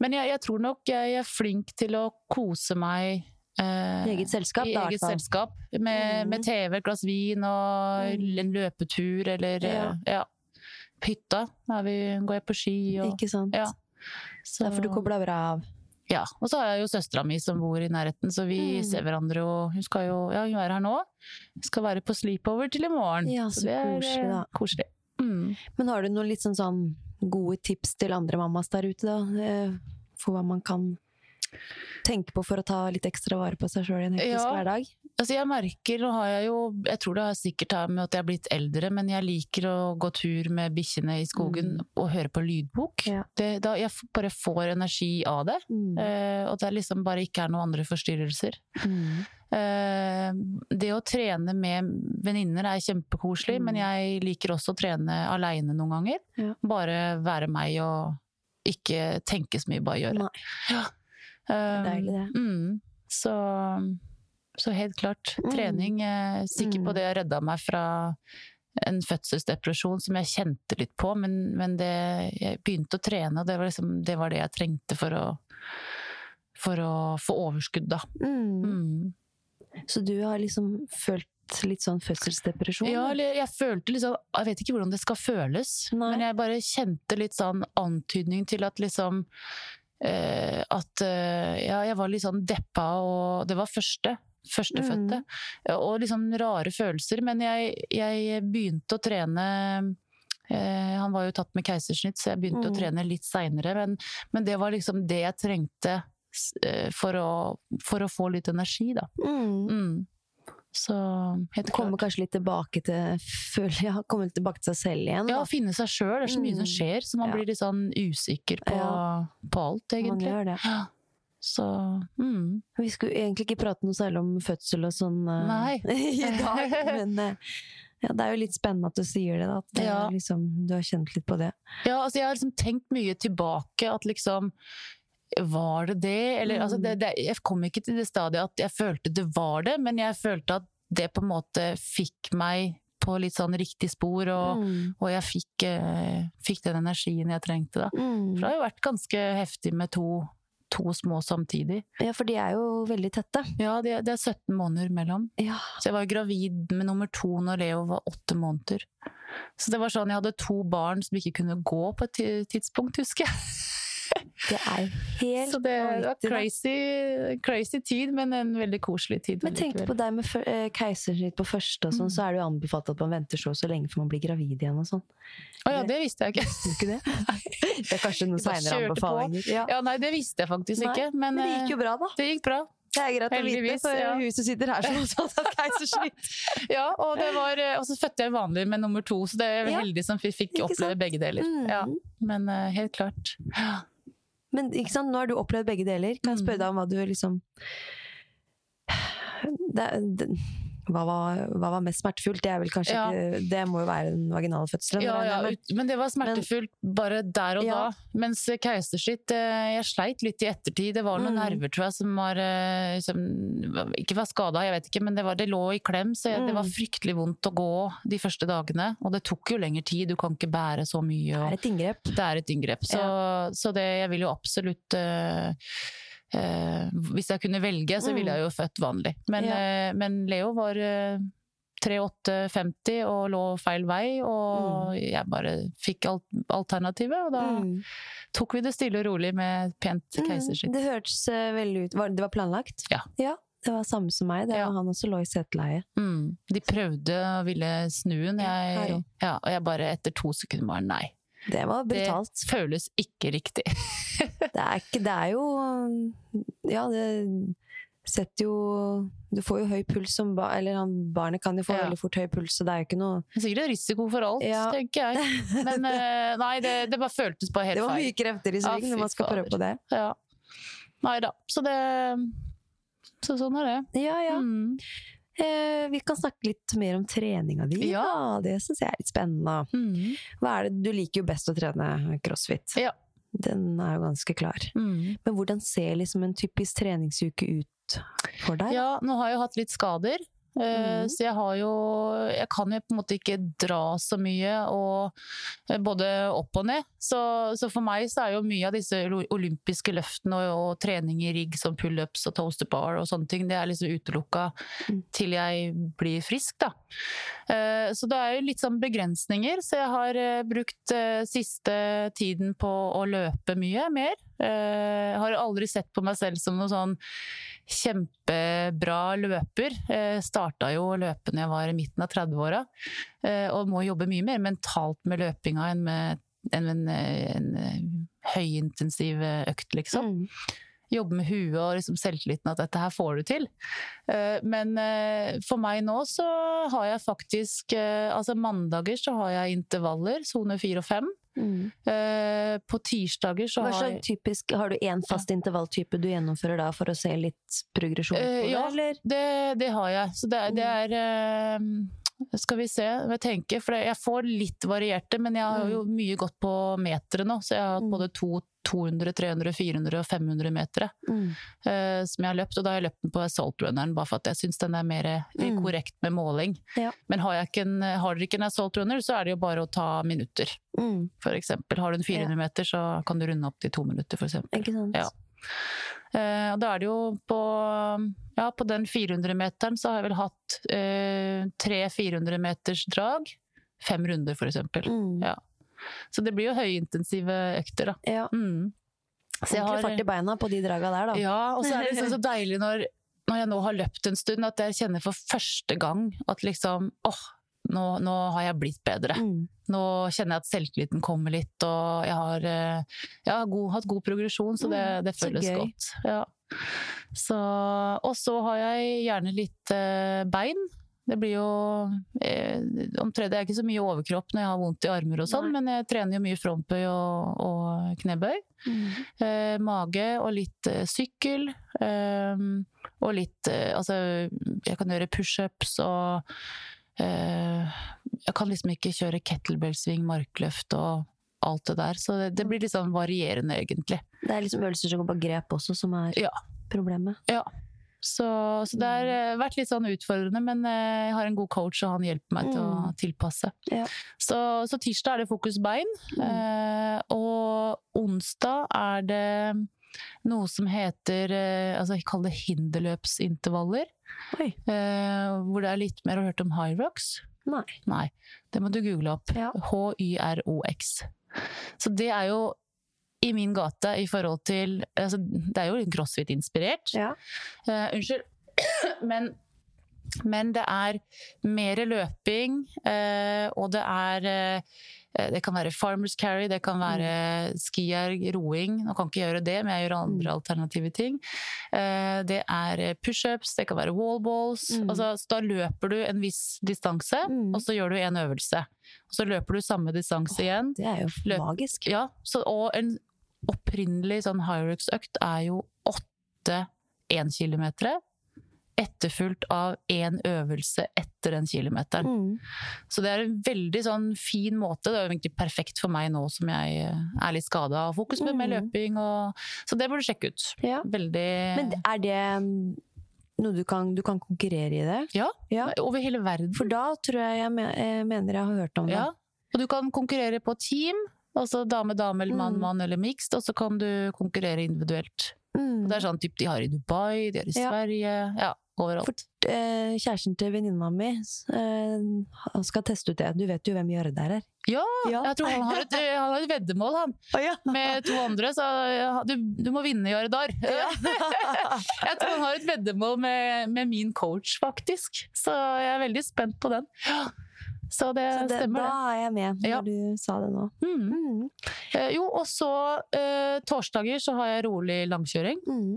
Men jeg, jeg tror nok jeg er flink til å kose meg. eh, I eget selskap, i da, eget selskap. Med, Mm. med TV, et glass vin og Mm. en løpetur, eller Ja. ja. Hytta Da vi, går jeg på ski. Og, Ikke sant? ja. Så, Derfor du kobler bra av. ja. og så har jeg jo søstera mi som bor i nærheten, så vi Mm. ser hverandre og Hun skal jo ja, hun er her nå. Skal være på sleepover til i morgen. Ja, så det er koselig, eh, da. koselig. Mm. Men har du noen litt sånn, sånn gode tips til andre mammas der ute, da? Eh, For hva man kan tenke på for å ta litt ekstra vare på seg sjøl i en hektisk Ja. hverdag? Altså jeg merker, og har jeg jo Jeg tror det har sikkert har med at jeg har blitt eldre, men jeg liker å gå tur med bikkjene i skogen Mm. og høre på lydbok. Ja. Det, da jeg bare får energi av det. Mm. Eh, og det er liksom bare ikke er noen andre forstyrrelser. Mm. Eh, det å trene med venninner er kjempekoselig, Mm. men jeg liker også å trene aleine noen ganger. Ja. Bare være meg og ikke tenke så mye, bare gjøre. Nei. Ja. er Deilig, det. Mm, så, så helt klart. Mm. Trening. Er sikker på det har redda meg fra en fødselsdepresjon som jeg kjente litt på, men, men det, jeg begynte å trene, og det var, liksom, det var det jeg trengte for å, for å få overskudd, da. Mm. Mm. Så du har liksom følt litt sånn fødselsdepresjon? Ja, eller jeg følte liksom Jeg vet ikke hvordan det skal føles, Nei. men jeg bare kjente litt sånn antydning til at liksom Uh, At uh, Ja, jeg var litt sånn deppa, og det var første. Førstefødte. Og liksom rare følelser. Men jeg, jeg begynte å trene eh, Han var jo tatt med keisersnitt, så jeg begynte Mm. å trene litt seinere. Men, men det var liksom det jeg trengte eh, for å, for å få litt energi, da. Mm. Mm. Så helt Kommer klart. kanskje litt tilbake til føler jeg, Kommer tilbake til seg selv igjen. Ja, finne seg sjøl. Det er så mye som Mm. skjer, så man Ja. blir litt sånn usikker på, Ja. på alt, Man gjør det. Så mm. Vi skulle egentlig ikke prate noe særlig om fødsel og sånn uh, [laughs] i dag, [laughs] men uh, ja, det er jo litt spennende at du sier det, da. At det, Ja. liksom, du har kjent litt på det. Ja, altså jeg har liksom tenkt mye tilbake at liksom Var det det? Eller altså det, det, Jeg kom ikke til det stadiet at jeg følte det var det, men jeg følte at det på en måte fikk meg på litt sånn riktig spor, og, Mm. og jeg fikk, eh, fikk den energien jeg trengte da. Mm. For det har jo vært ganske heftig med to, to små samtidig. Ja, for de er jo veldig tette. Ja, det, de er 17 måneder mellom. Ja. Så jeg var gravid med nummer to når Leo var åtte måneder. Så det var sånn, jeg hadde to barn som ikke kunne gå på et tidspunkt, husker jeg. Det er helt Så det, var crazy, crazy tid, men en veldig koselig tid. Men tenk på deg med eh, keisersnitt på første, og sånn, Mm. så er det jo anbefalt at man venter så så lenge før man blir gravid igjen og sånn. Å ja, det visste jeg ikke. Ikke det? [laughs] [laughs] Det er kanskje noen Vi seinere anbefalinger. Ja. Ja, nei, det visste jeg faktisk Nei, ikke. Men, Men det gikk jo eh, bra, da. det gikk bra. Det er greit å vite Heldigvis, for ja. hun som sitter her som [laughs] også har tatt keisersnitt. Ja, og, det var, eh, og så fødte jeg vanlig med nummer to, så det er Ja, heldig som fikk, fikk oppleve begge deler. Mm. Ja, men uh, helt klart. Men ikke sant, nå har du opplevd begge deler. Kan jeg Mm. spørre deg om hva du liksom det, det, hva, var, hva var mest smertefullt? Det vel Ja. ikke Det må jo være den vaginale fødselen? Ja, ja, ut, men det var smertefullt bare der og da. Mens keisersnitt eh, Jeg sleit litt i ettertid. Det var noen Mm. nerver tror jeg, som var eh, som Ikke var skada, jeg vet ikke, men det, var, det lå i klem. Så jeg, det var Mm. fryktelig vondt å gå de første dagene. Og det tok jo lengre tid, du kan ikke bære så mye. Det er et inngrep. det er et inngrep. Så, så det, jeg vil jo absolutt eh, eh, Hvis jeg kunne velge, så ville jeg jo født vanlig. Men, Mm. Ja. eh, men Leo var eh, 38,50 og lå feil vei, og jeg bare fikk alt, alternativet. Og da Mm. tok vi det stille og rolig med pent Mm, keisersnitt. Det hørtes eh, veldig ut var, Det var planlagt? Ja. Det var samme som meg. Det Ja. var Han også lå i seteleie. Mm. De prøvde og ville snu den, Ja, jeg, ja, og jeg bare etter to sekunder bare nei. Det var brutalt. Det føles ikke riktig. [laughs] Det er, ikke, det er jo Ja, det setter jo Du får jo høy puls som ba, Eller han, barnet kan jo få Ja. veldig fort høy puls, så det er jo ikke noe Det er sikkert risiko for alt, Ja. tenker jeg. Men [laughs] eh, nei, det, det bare føltes bare helt feil. Det var mye krefter i Ja, sving fy når man skal prøve på det. Ja. Nei da. Så det Så sånn er det. Ja, ja. Mm. Eh, vi kan snakke litt mer om treninga di. Ja. Det syns jeg er litt spennende. Mm. Hva er det, du liker jo best å trene crossfit. Ja. Den er jo ganske klar. Mm. Men hvordan ser liksom en typisk treningsuke ut for deg? Ja, nå har jeg jo hatt litt skader. Eh, Mhm. Så jeg har jo Jeg kan jo på en måte ikke dra så mye, og eh, både opp og ned. Så, så for meg så er jo mye av disse olympiske løftene og, og trening i rigg som pullups og toaster bar og sånne ting, det er liksom utelukka Mm. til jeg blir frisk, da. Eh, Så det er jo litt sånn begrensninger, så jeg har brukt siste tiden på å løpe mye mer. Eh, Jeg har aldri sett på meg selv som noen sånn kjempebra løper. Eh, Starta jo å løpe når jeg var i midten av 30-åra, eh, og må jobbe mye mer mentalt med løpinga enn med enn en, en, en høyintensiv økt, liksom Mm. Jobbe med huet og liksom selvtilliten at dette her får du til. Eh, Men eh, for meg nå så har jeg faktisk eh, Altså mandager så har jeg intervaller, sone fire og fem. Mm. På tirsdager så Hva har jeg typisk, Har du én fast intervalltype du gjennomfører da for å se litt progresjon på det, ja. eller? Det, det har jeg. Så det, det er eh, Skal vi se, jeg tenker, for jeg får litt varierte, men jeg har jo mye gått på metere nå. Så jeg har hatt Mm. både to, 200, 300, 400 og 500 metere. Mm. uh, som jeg har løpt, og da har jeg løpt den på Assault Runneren, bare for at jeg syns den er mer Mm. korrekt med måling. Ja. Men har, en, har dere ikke en Assault Runner, så er det jo bare å ta minutter, Mm. for eksempel. Har du en 400 meter, så kan du runde opp til to minutter, for eksempel. Ikke sant? Ja. Eh, og da er det jo på Ja, på den 400-meteren så har jeg vel hatt eh, tre 400-meters drag. Fem runder, eksempel. Mm. Ja. Så det blir jo høyintensive økter, da. Ja. Mm. Så jeg har- fart i beina på de draga der, da. ja, og så er det liksom så deilig når, når jeg nå har løpt en stund, at jeg kjenner for første gang at liksom åh, nå, nå har jeg blitt bedre. Mm. Nå kjenner jeg at selvtilliten kommer litt, og jeg har, eh, jeg har god, hatt god progresjon, så det, Mm, det føles så godt. Ja. Så, og så har jeg gjerne litt eh, bein. Det blir jo eh, omtrent, Det er ikke så mye overkropp når jeg har vondt i armer og sånn, men jeg trener jo mye frontbøy og, og knebøy. Mm. Eh, mage og litt eh, sykkel. Eh, og litt eh, Altså, jeg kan gjøre pushups og Jeg kan liksom ikke kjøre kettlebell-sving, markløft og alt det der. Så det, det blir litt sånn varierende, egentlig. Det er liksom øvelser som går på grep også, som er Ja. problemet. Ja. Så, så det har eh, vært litt sånn utfordrende, men eh, jeg har en god coach, og han hjelper meg til å Mm. tilpasse. Ja. Så, så tirsdag er det fokus bein, Mm. eh, og onsdag er det noe som heter eh, altså Jeg kaller det hinderløpsintervaller. Eh, hvor det er litt mer å hørt om high rocks? Nei. Nei, det må du google opp. Ja. H-y-r-o-x. Så det er jo i min gate i forhold til altså, Det er jo crossfit-inspirert. Ja. Eh, unnskyld. [clears throat] Men, men det er mer løping, eh, og det er eh, Det kan være farmers carry, det kan være skierg, roing. Nå kan ikke gjøre det, men jeg gjør andre alternative ting. Eh, det er pushups, det kan være wallballs. Mm. Altså, så da løper du en viss distanse, Mm. og så gjør du en øvelse. Og så løper du samme distanse igjen. Det er jo Løp. magisk. Ja, så, og en opprinnelig sånn hyrux-økt er jo åtte énkilometere, etterfulgt av én øvelse etter den kilometeren. Mm. Så det er en veldig sånn fin måte. Det er jo egentlig perfekt for meg nå som jeg eh, er litt skada. Fokus med, med Mm. løping og Så det burde du sjekke ut. Ja. Veldig Men er det noe du kan, du kan konkurrere i det? Ja, Ja. over hele verden. For da tror jeg jeg eh, mener jeg har hørt om det. Ja. Og du kan konkurrere på team. Altså dame-dame eller Mm. mann-mann eller mixed, og så kan du konkurrere individuelt. Mm. Og det er sånn typ de har i Dubai, de har i. Sverige, ja, overalt. Eh, kjæresten til venninna mi eh, skal teste ut det. Du vet jo hvem Jardar er? Ja, Ja. jeg tror han har et, han har et veddemål, han. [laughs] Oh, ja. Med to andre, så ja, du, du må vinne, Jardar. [laughs] Jeg tror han har et veddemål med, med min coach, faktisk. Så jeg er veldig spent på den. Så det, Så det, stemmer, da er jeg med, når Ja. du sa det nå. Mm. Mm. Eh, jo, og så eh, torsdager så har jeg rolig langkjøring. Mm.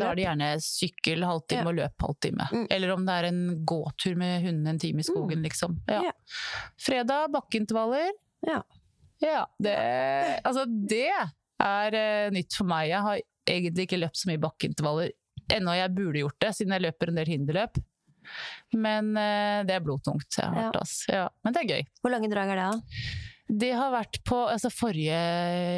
Da er det gjerne sykkel halvtime Ja. og løp halvtime. Mm. Eller om det er en gåtur med hundene en time i skogen, liksom. Ja. Ja. Fredag bakkeintervaller. Ja. Ja, det Altså, det er uh, nytt for meg. Jeg har egentlig ikke løpt så mye bakkeintervaller ennå. Jeg burde gjort det, siden jeg løper en del hinderløp. Men uh, det er blodtungt. Jeg har Ja. hørt, altså. Ja. Men det er gøy. Hvor lange drag er det, da? Det har vært på altså forrige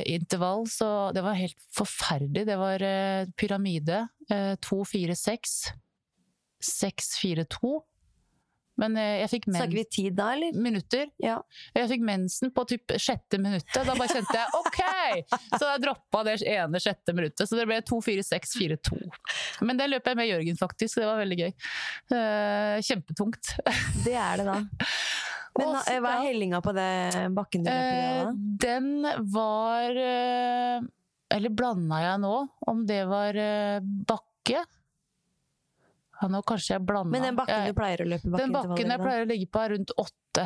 intervall, så det var helt forferdelig. Det var uh, pyramide. Uh, 2-4-6. 6-4-2. Men eh, jeg fikk Snakker vi tid da, eller? minutter. Ja. Jeg fikk mensen på typ sjette minuttet. Da bare kjente jeg OK! Så jeg droppa det ene sjette minuttet. Så det ble 2-4-6-4-2. Men det løp jeg med Jørgen, faktisk. Det var veldig gøy. Eh, Kjempetungt. Det er det, da. Men Og da, eh, hva er hellinga på det bakken du løper i? Eh, den var eh, Eller blanda jeg nå? Om det var bakke? Ja, nå kanskje jeg blanda. Men den bakken du pleier å løpe Den bakken jeg pleier å ligge på, er rundt åtte.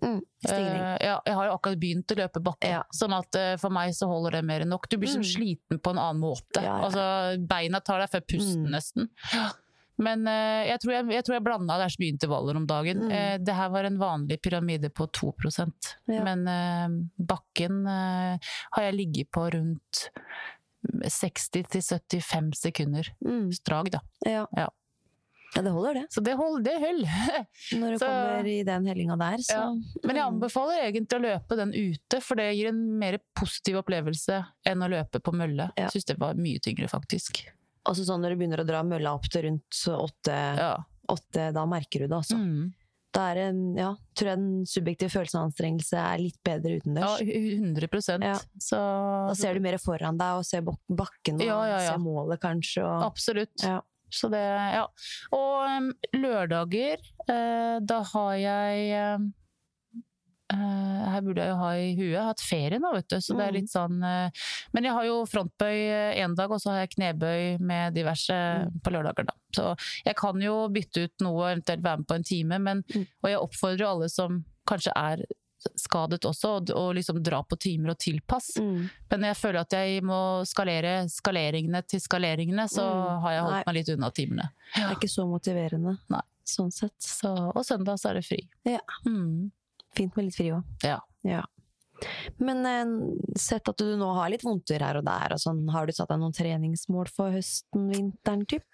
Mm. Eh, ja, jeg har jo akkurat begynt å løpe bakken, Ja. sånn at uh, for meg så holder det mer enn nok. Du blir Mm. sliten på en annen måte. Ja, ja. Altså, beina tar deg før pusten, Mm. nesten. Men uh, jeg, tror jeg, jeg tror jeg blanda, det er så mye intervaller om dagen. Mm. Uh, det her var en vanlig pyramide på 2 Ja. Men uh, bakken har jeg ligget på rundt 60-75 sekunder. Mm, Drag, da. ja. Ja. ja, det holder, det. Så det holder. det høll. [laughs] Når du Så- kommer i den hellinga der, så Ja. Men jeg Mm. anbefaler egentlig å løpe den ute, for det gir en mer positiv opplevelse enn å løpe på mølle. Ja. Syns det var mye tyngre, faktisk. Også sånn når du begynner å dra mølla opp til rundt åtte, Ja. åtte da merker du det, altså. Mm. Da er det, ja, tror jeg den subjektive følelsen av anstrengelse er litt bedre ja, utendørs. 100 Ja. Så Da ser du mer foran deg og ser bakken og Ja, ja, ja. ser målet, kanskje. Og, Absolutt. ja. Så det, ja. Og um, lørdager, eh, da har jeg um, her burde jeg jo ha i huet. Jeg har hatt ferie nå, vet du. Så det er Mm. litt sånn eh, Men jeg har jo frontbøy én dag, og så har jeg knebøy med diverse Mm. på lørdager, da. Så jeg kan jo bytte ut noe, eventuelt være med på en time, men Mm. Og jeg oppfordrer alle som kanskje er skadet også, å og liksom dra på timer og tilpass. Mm. Men jeg føler at jeg må skalere skaleringene til skaleringene, så Mm. har jeg holdt Nei. meg litt unna timene. Det er ikke så motiverende. Nei. Sånn sett. Så, og søndag så er det fri. Ja. Mm. Fint med litt fri òg. Ja. Men eh, sett at du nå har litt vondter her og der, og sånn, har du satt deg noen treningsmål for høsten, vinteren, typ?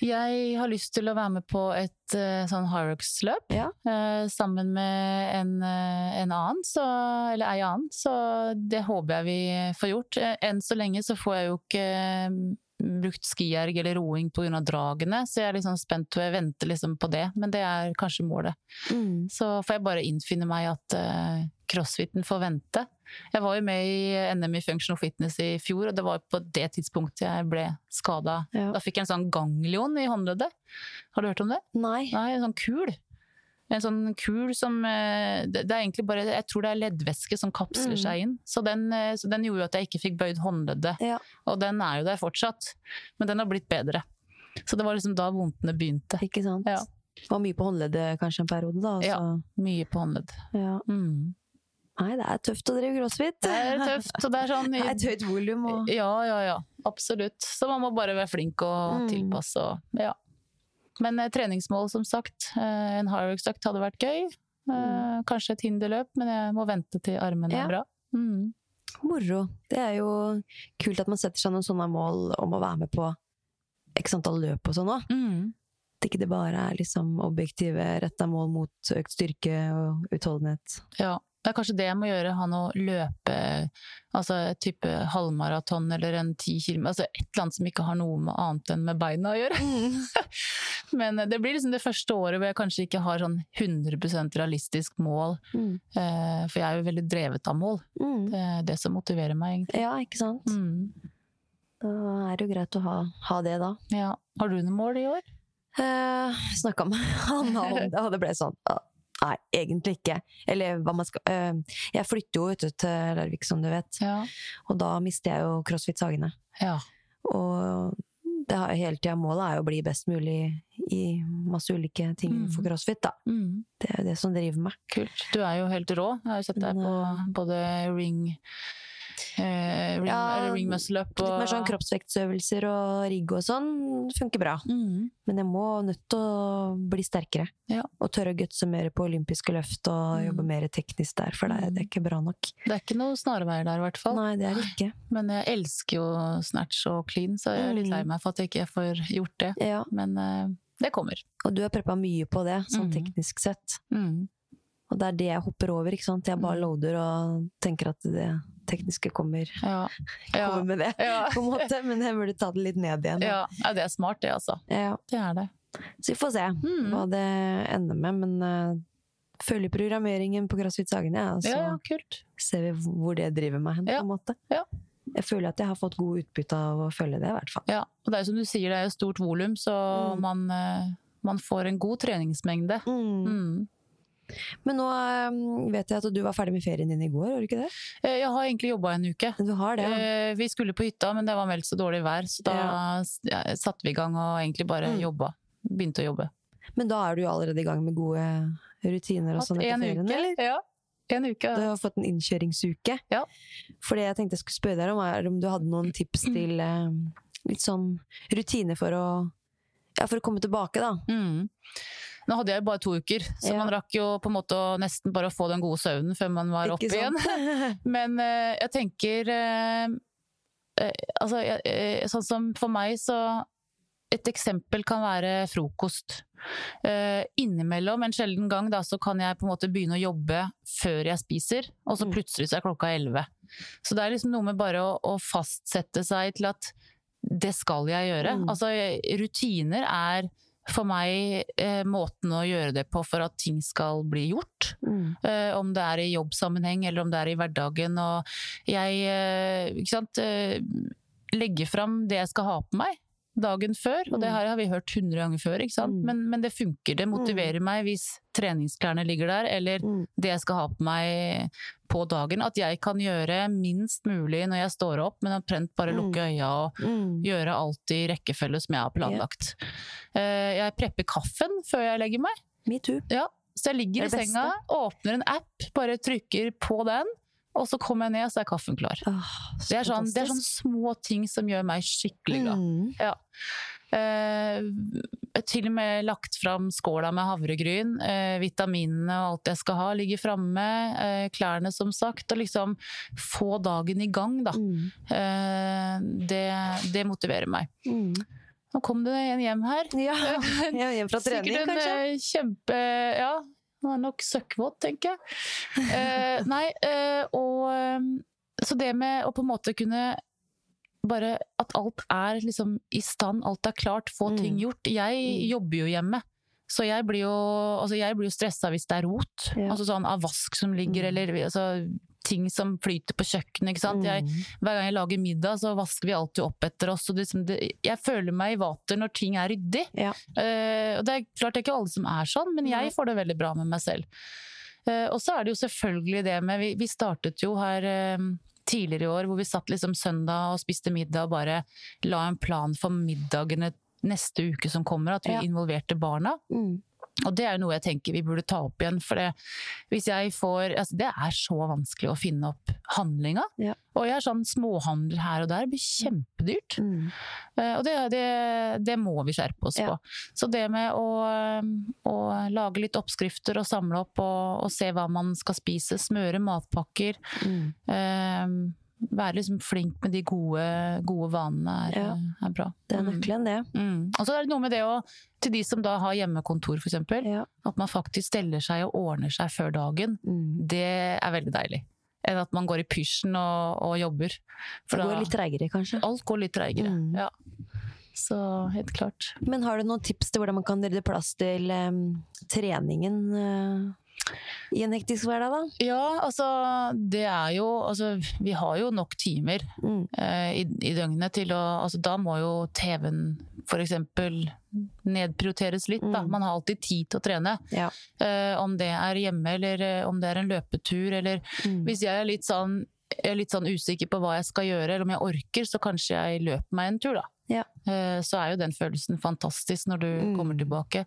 Jeg har lyst til å være med på et uh, sånn Hyrox-løp Ja. eh, sammen med en, eh, en annen, så, eller ei annen. Så det håper jeg vi får gjort. Eh, Enn så lenge så får jeg jo ikke eh, brukt skierg eller roing pga. dragene, så jeg er liksom spent og jeg venter liksom på det. Men det er kanskje målet. Mm. Så får jeg bare innfinne meg at uh, crossfiten får vente. Jeg var jo med i NM i functional fitness i fjor, og det var på det tidspunktet jeg ble skada. Ja. Da fikk jeg en sånn ganglion i håndleddet. Har du hørt om det? Nei. Nei, en sånn kul. En sånn kul som eh, Det det er egentlig bare Jeg tror det er leddvæske som kapsler Mm. seg inn. Så den, eh, så den gjorde jo at jeg ikke fikk bøyd håndleddet. Ja. Og den er jo der fortsatt. Men den har blitt bedre. Så det var liksom da vondtene begynte. Ikke sant? Ja. Var mye på håndleddet kanskje en periode, da. Ja. Mye på håndledd. ja. Mm. Nei, det er tøft å drive crossfit. Det er tøft. Og det er sånn [laughs] Det er et høyt volum og Ja, ja, ja. Absolutt. Så man må bare være flink og Mm. tilpasse og ja. Men eh, treningsmål, som sagt. Eh, en high-økt hadde vært gøy. Eh, kanskje et hinderløp, men jeg må vente til armene Mm. Ja. er bra. Mm. moro. Det er jo kult at man setter seg noen sånne mål om å være med på x antall løp og sånn òg. Mm. At ikke det bare er liksom objektive retta mål mot økt styrke og utholdenhet. Ja. Det er kanskje det jeg må gjøre, ha noe løpe, altså et type halvmaraton eller en ti kilometer, altså et eller annet som ikke har noe med annet enn med beina å gjøre. [laughs] Men eh, det blir liksom det første året hvor jeg kanskje ikke har sånn 100% realistisk mål, Mm. eh, for jeg er jo veldig drevet av mål. Mm. Det er det som motiverer meg, egentlig. Ja, ikke sant? Mm. Da er det jo greit å ha, ha det, da. Ja. Har du noe mål i år? Eh, Snakka med [laughs] han om det, og det ble sånn Nei, egentlig ikke. Eller hva man skal øh, Jeg flytter jo vet du, til Larvik, som du vet. Ja. Og da mister jeg jo CrossFit Sagene. ja. Og det har hele tida målet er jo å bli best mulig i masse ulike ting Mm. for CrossFit, da. Mm. Det er jo det som driver meg. Kult. Du er jo helt rå. Jeg har jo sett deg på både ring eh, ring, Ja, ring muscle up Litt og mer sånn kroppsvektsøvelser og rigg og sånn funker bra. mm. Men jeg må nødt til å bli sterkere. Ja. Og tørre å gutse mer på olympiske løft og Mm. jobbe mer teknisk der, for det, det er ikke bra nok. Det er ikke noe snarveier der, i hvert fall. Nei, det er det ikke. Men jeg elsker jo snatch og clean, så jeg er litt Mm. lei meg for at jeg ikke får gjort det. Ja, Men eh, det kommer. og du har preppa mye på det, sånn Mm. teknisk sett. Mm. Og det er det jeg hopper over, ikke sant. Jeg bare Mm. loader og tenker at det tekniske kommer, Ja. [laughs] Ja. kommer med det, Ja. på en måte. Men jeg burde ta det litt ned igjen. ja. ja, det er smart, det, altså. Ja, Det er det. så vi får se Mm. hva det ender med. Men uh, følger programmeringen på CrossFit Sagene, ja, og så kult. ser vi hvor det driver meg hen, på en måte. Ja. Jeg føler at jeg har fått god utbytte av å følge det, i hvert fall. Ja, og det er som du sier, det er jo stort volum, så Mm. man, uh, man får en god treningsmengde. Mm. Men nå eh, vet jeg at du var ferdig med ferien din i går, var du ikke det? Eh, Jeg har egentlig jobba en uke. Du har det, ja. Eh, Vi skulle på hytta, men det var meldt så dårlig vær, så da Ja. satte vi i gang og egentlig bare Mm. jobba. Begynte å jobbe. Men da er du jo allerede i gang med gode rutiner og sånn etter en ferien, uke. eller? Ja, en uke. Du har fått en innkjøringsuke. Ja. For det jeg tenkte jeg skulle spørre deg om, er om du hadde noen tips til eh, litt sånn rutine for å ja, for å komme tilbake, da. Mm. Nå hadde jeg jo bare to uker, så Ja. man rakk jo på en måte å nesten bare å få den gode søvnen før man var oppe igjen. [laughs] Men uh, jeg tenker uh, uh, Altså, sånn som for meg, så Et eksempel kan være frokost. Uh, innimellom, en sjelden gang, da, så kan jeg på en måte begynne å jobbe før jeg spiser, og så Mm. plutselig så er klokka elleve. Så det er liksom noe med bare å, å fastsette seg til at det skal jeg gjøre. Mm. Altså, rutiner er for meg eh, måten å gjøre det på for at ting skal bli gjort. Mm. Eh, om det er i jobbsammenheng eller om det er i hverdagen. Og jeg eh, ikke sant, eh, legger fram det jeg skal ha på meg dagen før. Og det Mm. her har vi hørt hundre ganger før, ikke sant? Mm. Men, men det funker. Det motiverer meg hvis treningsklærne ligger der, eller Mm. det jeg skal ha på meg på dagen. At jeg kan gjøre minst mulig når jeg står opp, men omtrent bare Mm. lukke øya og Mm. gjøre alt i rekkefølge som jeg har planlagt. Eh, Jeg prepper kaffen før jeg legger meg. Me too. Ja, så jeg ligger i senga, åpner en app, bare trykker på den, og så kommer jeg ned, så er kaffen klar. Åh, så Det er, sånn, det er sånne små ting som gjør meg skikkelig glad. Mm. Ja. Eh, til og med lagt fram skåla med havregryn. Eh, vitaminene og alt jeg skal ha, ligger framme. Eh, klærne, som sagt. Og liksom få dagen i gang, da. Mm. Eh, det, det motiverer meg. Mm. Nå kom det en hjem her. Ja, [laughs] hjem fra trening, kanskje? eh, kjempe Ja, han er nok søkkvåt, tenker jeg. Eh, nei, eh, og eh, Så det med å på en måte kunne bare At alt er liksom i stand, alt er klart, få Mm. ting gjort. Jeg Mm. jobber jo hjemme. Så jeg blir jo, altså jeg blir jo stressa hvis det er rot. Ja. Altså sånn av vask som ligger, Mm. eller altså, ting som flyter på kjøkkenet. ikke sant? Jeg, Mm. hver gang jeg lager middag, så vasker vi alltid opp etter oss. Det, liksom, det, jeg føler meg i vater når ting er ryddig. Ja. Uh, og det er klart det er ikke alle som er sånn, men jeg får det veldig bra med meg selv. Uh, og så er det jo selvfølgelig det med Vi, vi startet jo her uh, tidligere i år hvor vi satt liksom søndag og spiste middag og bare la en plan for middagene neste uke som kommer, at vi Ja. involverte barna. Mm. Og det er jo noe jeg tenker vi burde ta opp igjen, for det, hvis jeg får altså Det er så vanskelig å finne opp handlinga. Ja. Og jeg er sånn småhandel her og der, det blir kjempedyrt. Mm. Uh, Og det, det, det må vi skjerpe oss Ja. på. Så det med å, å lage litt oppskrifter og samle opp og, og se hva man skal spise, smøre matpakker, Mm. eh, være liksom flink med de gode, gode vanene er, Ja. er bra. Det er Mm. nøkkelen, det. Mm. Og så er det noe med det å, til de som da har hjemmekontor eksempel, Ja. at man faktisk steller seg og ordner seg før dagen. Mm. Det er veldig deilig. Enn at man går i pysjen og, og jobber. For Det da, går litt treigere, kanskje. alt går litt treigere. Mm. Ja. Så helt klart. Men har du noen tips til hvordan man kan rydde plass til um, treningen eh, i en hektisk hverdag, da? Ja, altså det er jo Altså vi har jo nok timer Mm. eh, i, i døgnet til å Altså da må jo TV-en eksempel nedprioriteres litt, da. Mm. Man har alltid tid til å trene. Ja. Eh, om det er hjemme, eller eh, om det er en løpetur, eller Mm. Hvis jeg er litt sånn jeg er litt sånn usikker på hva jeg skal gjøre, eller om jeg orker, så kanskje jeg løper meg en tur, da. Ja. Eh, Så er jo den følelsen fantastisk når du Mm. kommer tilbake.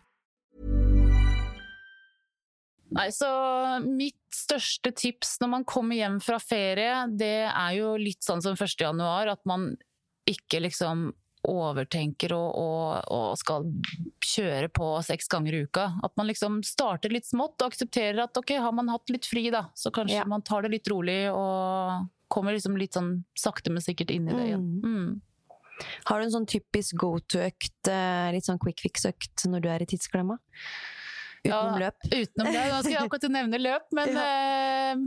Nei, så mitt største tips når man kommer hjem fra ferie, det er jo litt sånn som 1. januar, at man ikke liksom overtenker og, og, og skal kjøre på seks ganger i uka. At man liksom starter litt smått og aksepterer at ok, har man hatt litt fri da, så kanskje Ja. man tar det litt rolig og kommer liksom litt sånn sakte, men sikkert inn i det igjen. Mm. Har du en sånn typisk go to-økt, eh, litt sånn quick fix-økt når du er i tidsklemma? Utenom Ja, løp? Utenom det. Nå skal jeg akkurat nevne løp, men [laughs] eh,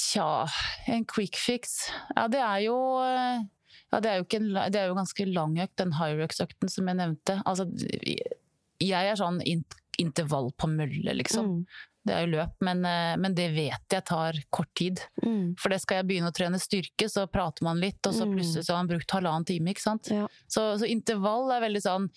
Tja, en quick fix. Ja, det er jo ja, det, er jo en, det er jo ganske lang økt, den Hyrex-økten som jeg nevnte. Altså, jeg er sånn in intervall på mølle, liksom. Mm. Det er jo løp, men, eh, men det vet jeg tar kort tid. Mm. For det skal jeg begynne å trene styrke, så prater man litt, og så Mm. plutselig så har man brukt halvannen time, ikke sant. Ja. Så, så intervall er veldig sånn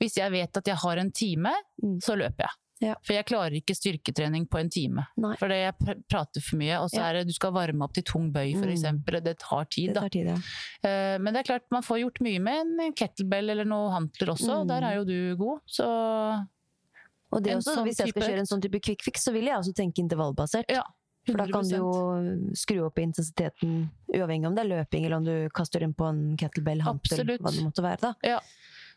Hvis jeg vet at jeg har en time, Mm. så løper jeg. Ja. For jeg klarer ikke styrketrening på en time. Nei. For jeg pr- prater for mye, og så Ja. er det du skal varme opp til tung bøy, for Mm. Det tar tid, Det tar tid, ja. uh, Men det er klart, man får gjort mye med en kettlebell eller noe hantler også, Mm. der er jo du god. Så Og det også, sånn hvis jeg skal kjøre en sånn type quick fix, så vil jeg også tenke intervallbasert. ja. For da kan du jo skru opp intensiteten, uavhengig om det er løping eller om du kaster inn på en kettlebell, Absolutt. hva det måtte være. da. Ja.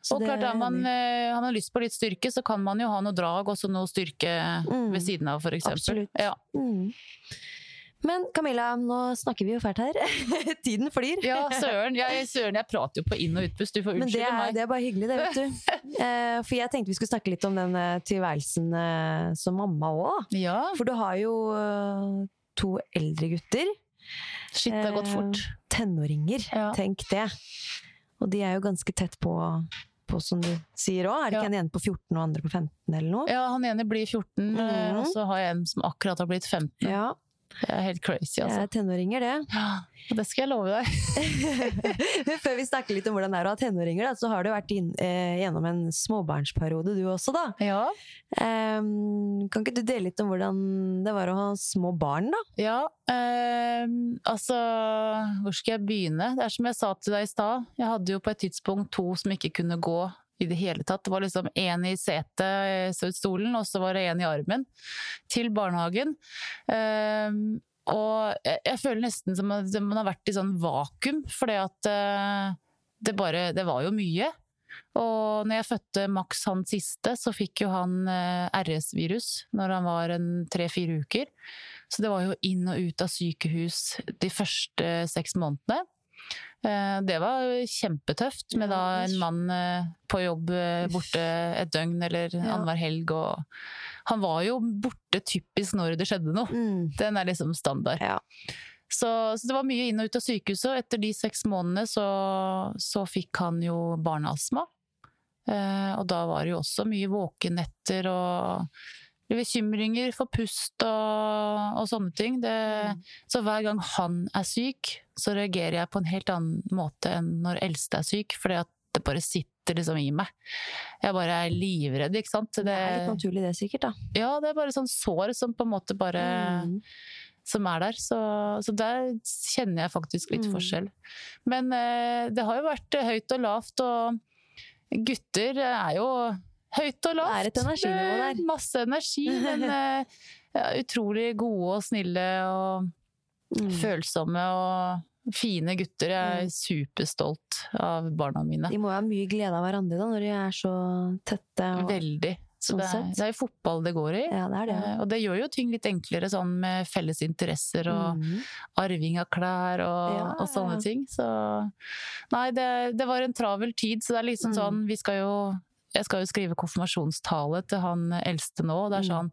Så og klart, er man, eh, har man lyst på litt styrke, så kan man jo ha noe drag, også noe styrke Mm. ved siden av, eksempel. Absolutt. Ja. Mm. Men Camilla, nå snakker vi jo fælt her. [laughs] Tiden flyr. ja, [laughs] søren. Jeg, søren, jeg prater jo på inn- og utpust, du får Men det unnskylde er, meg. det er bare hyggelig, det, vet du. [laughs] Eh, for jeg tenkte vi skulle snakke litt om den eh, tilværelsen som mamma òg. Ja, For du har jo to eldre gutter. shit, det har gått fort. Tenåringer, Ja. tenk det. Og de er jo ganske tett på, på som du sier òg. Er det Ja. ikke en ene på 14 og andre på 15 eller noe? Ja, han ene blir 14, mm -hmm. og så har jeg en som akkurat har blitt 15. Ja. Det er helt crazy, Det Jeg er tenåringer, det. Ja, og det skal jeg love deg. [laughs] Før vi snakker litt om hvordan det er å ha tenåringer, da, så har du vært inn, eh, gjennom en småbarnsperiode du også, da. Ja. Um, kan ikke du dele litt om hvordan det var å ha små barn, da? Ja, um, altså Hvor skal jeg begynne? Det er som jeg sa til deg i stad. Jeg hadde jo på et tidspunkt to som ikke kunne gå i det hele tatt. Det var liksom én i setet, i stolen, og så var det én i armen. Til barnehagen. Ehm, og jeg, føler nesten som at man har vært i sånn vakuum, fordi at eh, det bare Det var jo mye. Og når jeg fødte Max han siste, så fikk jo han eh, RS-virus når han var tre-fire uker. Så det var jo inn og ut av sykehus de første seks månedene. Eh, Det var kjempetøft med da en mann eh, på jobb eh, borte et døgn eller annenhver helg. Og han var jo borte typisk når det skjedde noe. Mm. Den er liksom standard. Ja. Så, så det var mye inn og ut av sykehuset, og etter de seks månedene så, så fikk han jo barneastma. Eh, og da var det jo også mye våkenetter og bekymringer for pust og, og sånne ting. Det, Så hver gang han er syk, så reagerer jeg på en helt annen måte enn når eldste er syk, fordi at det bare sitter liksom i meg. Jeg bare er livredd, ikke sant. Det er litt naturlig det, sikkert, da. ja, det er bare sånn sår som på en måte bare Mm. som er der. Så, så der kjenner jeg faktisk litt Mm. forskjell. Men eh, det har jo vært høyt og lavt, og gutter er jo høyt og lavt. Der. Masse energi, men [laughs] eh, ja, utrolig gode og snille og Mm. følsomme og fine gutter. Jeg er Mm. superstolt av barna mine. De må ha mye glede av hverandre da, når de er så tette. Og... Veldig. Så sånn det, er, det er jo fotball det går i. Ja, det er det. Eh, Og det gjør jo ting litt enklere sånn med felles interesser og Mm. arving av klær og, Ja, og sånne ja. ting. Så nei, det, det var en travel tid, så det er liksom Mm. sånn Vi skal jo Jeg skal jo skrive konfirmasjonstale til han eldste nå, og det er Mm. sånn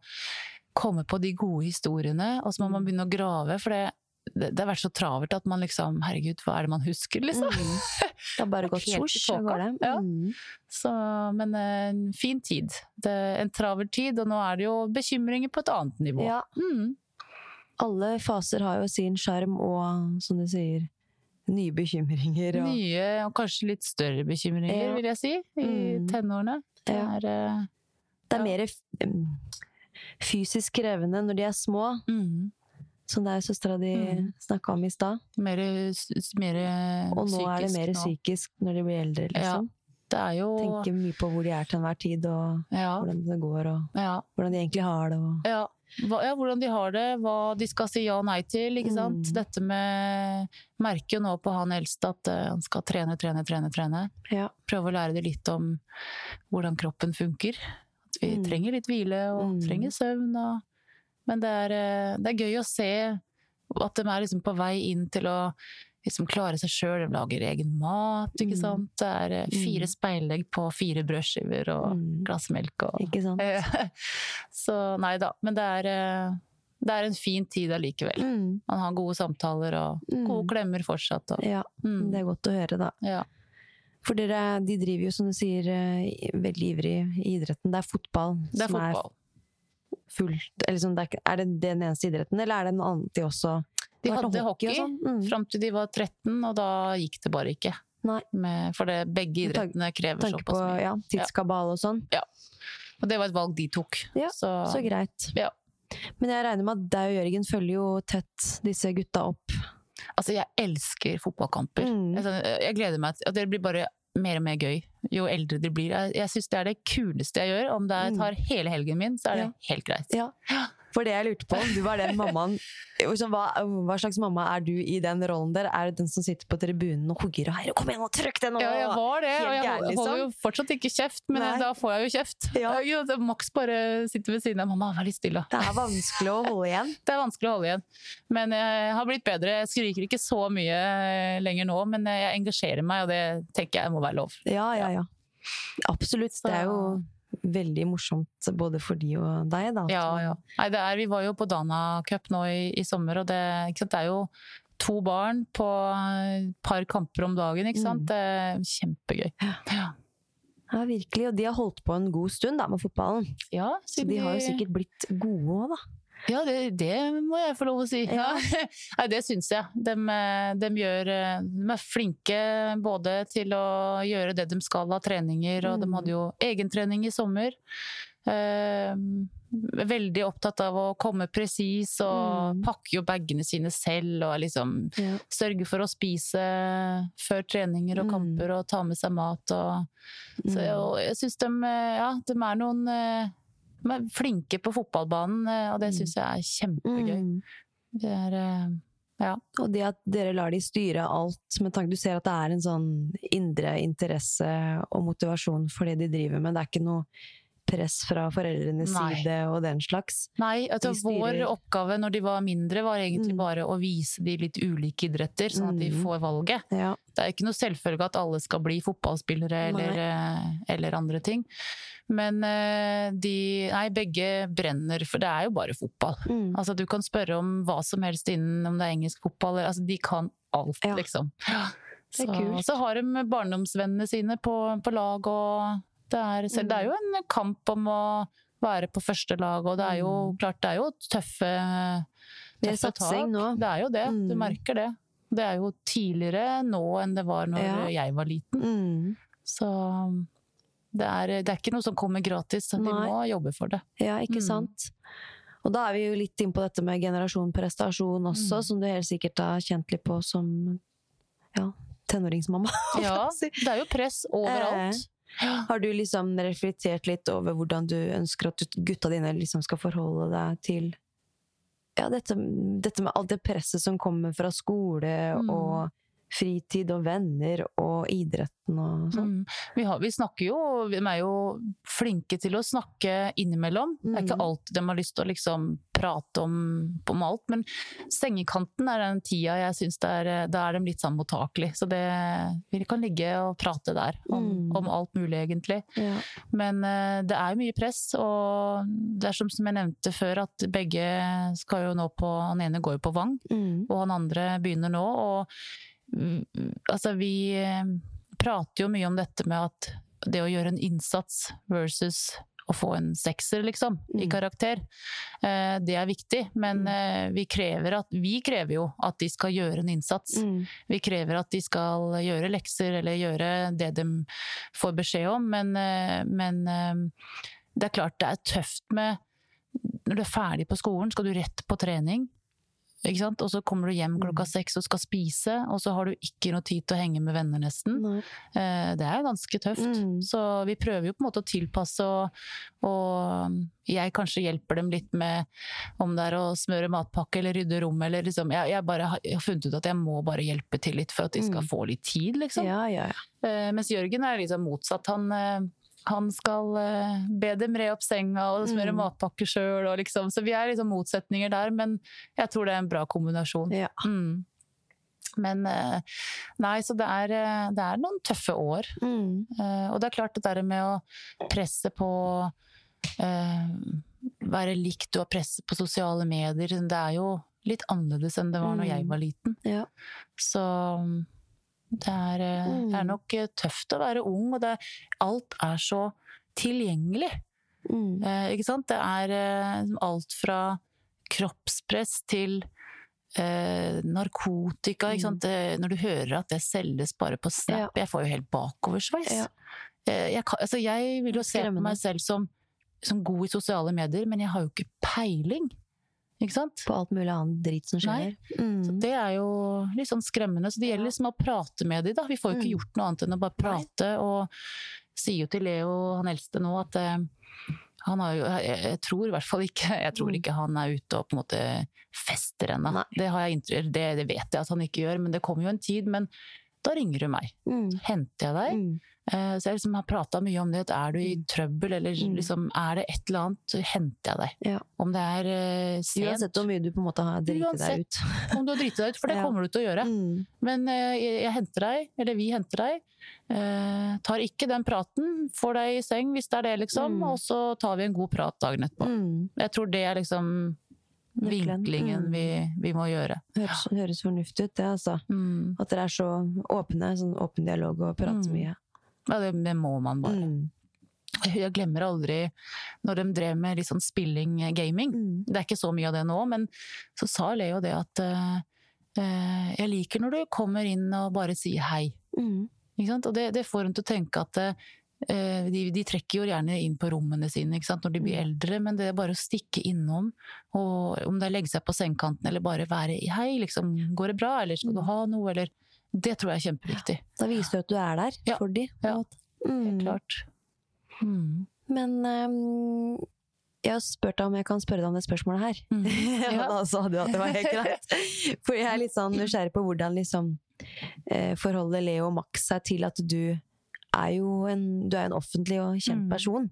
Komme på de gode historiene, og så må man Mm. begynne å grave, for det, det, det har vært så travelt at man liksom Herregud, hva er det man husker, liksom? Mm. Det har bare gått [laughs] Helt i tåka. Ja. Mm. Så, men eh, en fin tid. Det, en travel tid, og nå er det jo bekymringer på et annet nivå. Ja. Mm. Alle faser har jo sin sjarm og, som du sier, nye bekymringer. Og... Nye og kanskje litt større bekymringer, Ja. vil jeg si, i Mm. tenårene. Det er ja. Det er Ja. mer fysisk krevende når de er små, mm, som det er søstera di Mm. snakka om i stad. mer, mer Og nå er det mer nå. psykisk når de blir eldre, liksom. Det er jo Tenker mye på hvor de er til enhver tid, og ja, hvordan det går, og ja, hvordan de egentlig har det. Og... ja. Hva, ja, hvordan de har det, hva de skal si ja og nei til. ikke sant? Mm. Dette med Merker jo nå på han eldste at eh, han skal trene, trene, trene. trene. Ja. Prøve å lære det litt om hvordan kroppen funker. At vi Mm. trenger litt hvile og Mm. trenger søvn. Og... Men det er, eh, det er gøy å se at de er liksom på vei inn til å liksom klare seg sjøl. De lager egen mat, ikke Mm. sant. Det er eh, fire Mm. speilegg på fire brødskiver og Mm. glass melk og Ikke sant? Eh, [laughs] Så nei da. Men det er, eh, det er en fin tid allikevel. Mm. Man har gode samtaler og Mm. gode klemmer fortsatt. Og, Ja, det er godt å høre, da. ja. For dere, de driver jo, som du sier, veldig ivrig i idretten. Det er fotball Det er som fotball. er fullt eller som er, det den eneste idretten, eller er det noe annet de også De hadde hockey, hockey, sånn? Mm. fram til de var 13, og da gikk det bare ikke. Med, for det, begge idrettene krever Tanke på såpass mye. ja, tidskabal og sånn. Og det var et valg de tok. Ja, så, Så greit. Ja. Men jeg regner med at deg og Jørgen følger jo tett disse gutta opp. altså, jeg elsker fotballkamper. Mm. Altså, jeg gleder meg til det blir bare mer og mer gøy jo eldre de blir. Jeg, jeg syns det er det kuleste jeg gjør. Om det er, Mm. tar hele helgen min, så er det Ja. helt greit. Ja. [gasps] For det jeg lurte på, om du var den mammaen liksom, hva, hva slags mamma er du i den rollen der? Er du den som sitter på tribunen og hugger og heier? Kom igjen, og trykk den', nå! Ja, jeg var det, og jeg gærlig, liksom. holder jo fortsatt ikke kjeft, men Nei. da får jeg jo kjeft. Ja. Jo, det- Max bare sitter ved siden av mamma, vær litt stille. Det er vanskelig å holde igjen. [laughs] Det er vanskelig å holde igjen. Men jeg har blitt bedre. Jeg skriker ikke så mye eh, lenger nå, men jeg engasjerer meg, og det tenker jeg må være lov. Ja, ja, ja. Absolutt. Det er jo veldig morsomt både for de og deg, da. Ja, ja. Nei, det er, vi var jo på Dana Cup nå i, i sommer, og det, sant, det er jo to barn på et par kamper om dagen, ikke sant? Mm. Det kjempegøy. Ja. Ja, virkelig. Og de har holdt på en god stund da, med fotballen. Ja, Så de har jo sikkert blitt gode òg, da. Ja, det, det må jeg få lov å si. Ja. [laughs] Nei, det syns jeg. De, de, gjør, de, er flinke både til å gjøre det de skal av treninger, og de hadde jo egentrening i sommer. Eh, veldig opptatt av å komme presis og mm. pakke jo bagene sine selv og liksom ja. sørge for å spise før treninger og mm. kamper og ta med seg mat og Så jeg, mm. jeg syns de, ja, de er noen er flinke på fotballbanen, og det syns jeg er kjempegøy. Mm. Det er ja. Og det at dere lar de styre alt med tanke Du ser at det er en sånn indre interesse og motivasjon for det de driver med. Det er ikke noe press fra foreldrenes Nei. side og den slags. Nei, altså vår oppgave når de var mindre var egentlig mm. bare å vise de litt ulike idretter, sånn at de mm. får valget. Ja. Det er ikke noe selvfølge at alle skal bli fotballspillere eller, eh, eller andre ting. Men eh, de Nei, begge brenner, for det er jo bare fotball. Mm. Altså, du kan spørre om hva som helst innen om det er engelsk fotball, altså de kan alt, ja. liksom. Så, så, har de barndomsvennene sine på, på lag og det er, selv, det er, jo mm. en kamp om å være på første lag, og det er jo mm. klart det er jo tøffe, tøffe tak. Det er jo det, mm. du merker det. Det er jo tidligere nå enn det var når ja. jeg var liten. Mm. Så det er, det er, ikke noe som kommer gratis, så vi må jobbe for det. Ja, ikke mm. sant. Og da er vi jo litt inn på dette med generasjon prestasjon også, mm. som du helt sikkert har kjent litt på som ja, tenåringsmamma. [laughs] Ja, det er jo press overalt. [gasps] Har du liksom reflektert litt over hvordan du ønsker at gutta dine liksom skal forholde deg til ja, dette, dette, med alt det presset som kommer fra skole mm. og fritid og venner og idretten og sånn. Mm. Vi, vi, snakker jo De er jo flinke til å snakke innimellom. Mm. Det er ikke mm. alt de har lyst til å liksom prate om, om alt, men sengekanten er den tida jeg syns Da er de litt sånn mottakelige. Så det, vi kan ligge og prate der om, mm. om alt mulig, egentlig. Ja. Men uh, det er mye press, og det er som, som jeg nevnte før, at begge skal jo nå på Han ene går jo på Vang, mm. og han andre begynner nå. og Altså, vi eh, prater jo mye om dette med at det å gjøre en innsats versus å få en sekser, liksom, mm. i karakter. Eh, det er viktig, men mm. Eh, vi krever at Vi krever jo at de skal gjøre en innsats. Mm. Vi krever at de skal gjøre lekser eller gjøre det de får beskjed om, men, men det er klart det er tøft med Når du er ferdig på skolen, skal du rett på trening. Og så kommer du hjem klokka mm. seks og skal spise, og så har du ikke noe tid til å henge med venner, nesten. Eh, det er ganske tøft. Mm. Så vi prøver jo på en måte å tilpasse, og, og, jeg kanskje hjelper dem litt med om det er å smøre matpakke eller rydde rom, eller liksom Jeg, jeg, bare, jeg har funnet ut at jeg må bare hjelpe til litt for at de skal mm. få litt tid, liksom. Ja, ja, ja. Eh, mens Jørgen er liksom motsatt. Han eh, han skal uh, be dem re opp senga og smøre mm. matpakke sjøl. Liksom. Så vi er liksom motsetninger der, men jeg tror det er en bra kombinasjon. Ja. Mm. Men uh, nei, så det er, eh, det er, noen tøffe år. Mm. Uh, og det er klart det der med å presse på Være likt og presse på sosiale medier, det er jo litt annerledes enn det var når jeg mm. var liten. Ja. Så det er, eh, mm. det er, nok eh, tøft å være ung, og det, alt er så tilgjengelig. Mm. Eh, ikke sant? Det er eh, alt fra kroppspress til eh, narkotika. Ikke sant? Mm. Det, når du hører at det selges bare på Snap, ja. jeg får jo helt bakoversveis. Ja. Eh, jeg, altså, jeg vil jo se på meg selv som, som god i sosiale medier, men jeg har jo ikke peiling. På alt mulig annet dritt som skjer. Mm. det er jo litt sånn skremmende. Så det gjelder liksom å prate med dem, da. Vi får jo ikke mm. gjort noe annet enn å bare prate. Nei. Og sier jo til Leo, han eldste nå, at eh, han har jo jeg, jeg, tror i hvert fall ikke Jeg tror mm. ikke han er ute og på en måte fester ennå. Det, det, det, vet jeg at han ikke gjør, men det kommer jo en tid. Men da ringer du meg. Mm. Så henter jeg deg. Mm. Eh, så jeg liksom har prata mye om det, at er du i mm. trøbbel, eller mm. liksom, er det et eller annet, så henter jeg deg. Ja. Om det er uh, sent Uansett hvor mye du på en måte har driti deg ut. om du har driti deg ut, for det [laughs] ja. kommer du til å gjøre. Mm. Men uh, jeg, jeg, henter deg, eller vi henter deg. Uh, tar ikke den praten, får deg i seng hvis det er det, liksom. Mm. Og så tar vi en god prat dagen etterpå. Mm. Jeg tror det er liksom vinklingen vi, vi, må gjøre. Høres, høres fornuftig ut, det, altså. At dere er så åpne. Sånn åpen dialog og prater mye. Ja, det, det må man bare. Mm. Jeg glemmer aldri når de drev med litt sånn spilling, eh, gaming. Mm. Det er ikke så mye av det nå, men så sa Leo det at uh, uh, jeg liker når du kommer inn og bare sier hei. Mm. Og det, det får hun til å tenke at uh, de, de trekker jo gjerne inn på rommene sine ikke sant? når de blir eldre, men det er bare å stikke innom, og om det er legge seg på sengekanten eller bare være i hei, liksom, går det bra, eller skal du ha noe, eller Det tror jeg er kjempeviktig. Da viser du at du er der Ja. for de. Ja. Mm. Helt klart. Mm. Men um, jeg har spurt deg om jeg kan spørre deg om det spørsmålet her. Mm. [laughs] Ja. da sa du at det var helt greit. [laughs] For jeg er litt sånn nysgjerrig på hvordan liksom eh, forholder Leo og Max seg til at du er jo en, du er en offentlig og kjent Mm. person.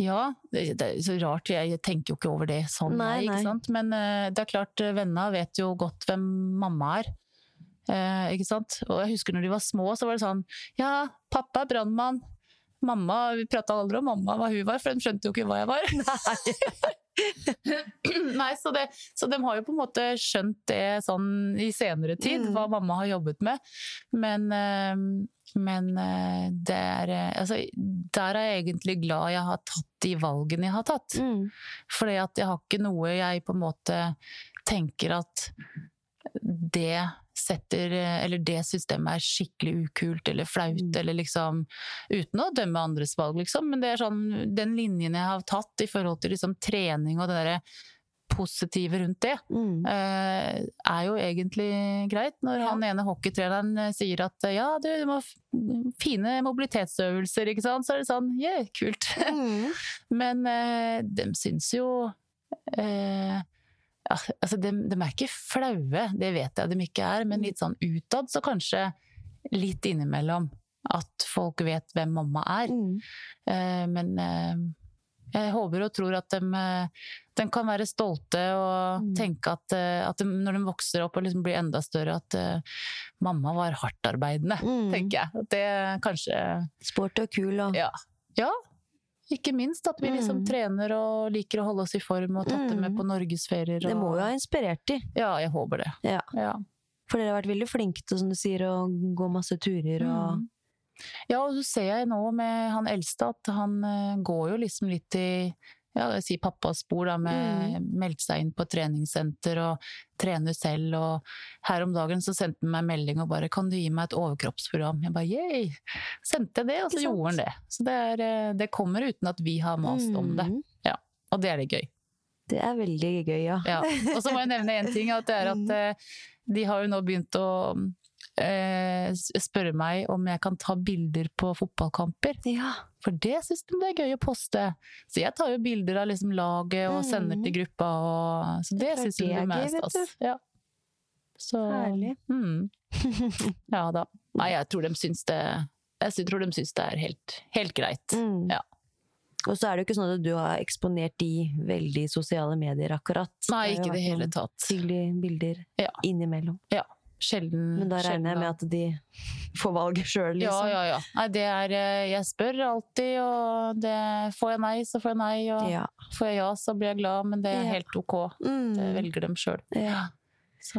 Ja, det, er så rart. Jeg tenker jo ikke over det sånn, Nei, nei. Men uh, det er klart, vennene vet jo godt hvem mamma er. Eh, ikke sant? Og jeg husker når de var små, så var det sånn Ja, pappa er brannmann. Mamma, Vi prata aldri om mamma, hva hun var, for de skjønte jo ikke hva jeg var. Nei, [laughs] så, det, så de har jo på en måte skjønt det sånn i senere tid, Mm. hva mamma har jobbet med. Men, eh, men eh, det er eh, Altså, der er jeg egentlig glad jeg har tatt de valgene jeg har tatt. Mm. Fordi at jeg har ikke noe jeg på en måte tenker at det setter Eller det systemet er skikkelig ukult eller flaut, Mm. eller liksom Uten å dømme andres valg, liksom. Men det er sånn Den linjen jeg har tatt i forhold til liksom trening og det derre positive rundt det, Mm. eh, er jo egentlig greit. Når Ja. han ene hockeytreneren eh, sier at eh, ja, du, du må fine mobilitetsøvelser, ikke sant, så er det sånn yeah, kult. Mm. [laughs] Men eh, de syns jo eh, altså de, de er ikke flaue, det vet jeg de ikke er, men litt sånn utad, så kanskje litt innimellom. At folk vet hvem mamma er. Mm. Eh, men eh, jeg håper og tror at de, eh, de kan være stolte og Mm. tenke at, at de, når de vokser opp og liksom blir enda større, at uh, mamma var hardtarbeidende, Mm. tenker jeg. At det kanskje Sporty og kul og ja. ja. Ikke minst at vi liksom Mm. trener og liker å holde oss i form og tatt det med Mm. på norgesferier. Det må og- jo ha inspirert de. Ja, jeg håper det. Ja. Ja. For dere har vært veldig flinke til, som du sier, å gå masse turer og Mm. Ja, og så ser jeg nå med han eldste at han eh, går jo liksom litt i ja, vil si pappas spor, da, med Mm. meldt seg inn på treningssenter og trener selv. Og her om dagen så sendte han meg melding og bare 'kan du gi meg et overkroppsprogram'? Jeg bare yeah! Sendte jeg det, og så gjorde han det. Så det, er, eh, det kommer uten at vi har mast om det. Ja, Og det er det gøy. Det er veldig gøy, ja. Ja. Og så må jeg nevne én ting, at det er at [laughs] Mm. eh, de har jo nå begynt å spørre meg om jeg kan ta bilder på fotballkamper. Ja. For det syns de det er gøy å poste. Så jeg tar jo bilder av liksom laget og sender Mm. til gruppa, og, så det klart syns de er mest stas. Ja. Så, Herlig. Mm. [laughs] Ja da. Nei, jeg tror de syns det jeg tror de syns det er helt, helt greit. Mm. Ja. Og så er det jo ikke sånn at du har eksponert de veldig i sosiale medier, akkurat. Nei, Det ikke i det vært hele tatt. Hyggelige bilder Ja. innimellom. Sjelden. Men da regner jeg med at de [laughs] får valget sjøl, liksom. ja, ja. Nei, det er eh, Jeg spør alltid, og det, får jeg nei, så får jeg nei. Og Ja. får jeg ja, så blir jeg glad, men det er Ja. helt ok. Det Mm. velger dem sjøl. Ja. Så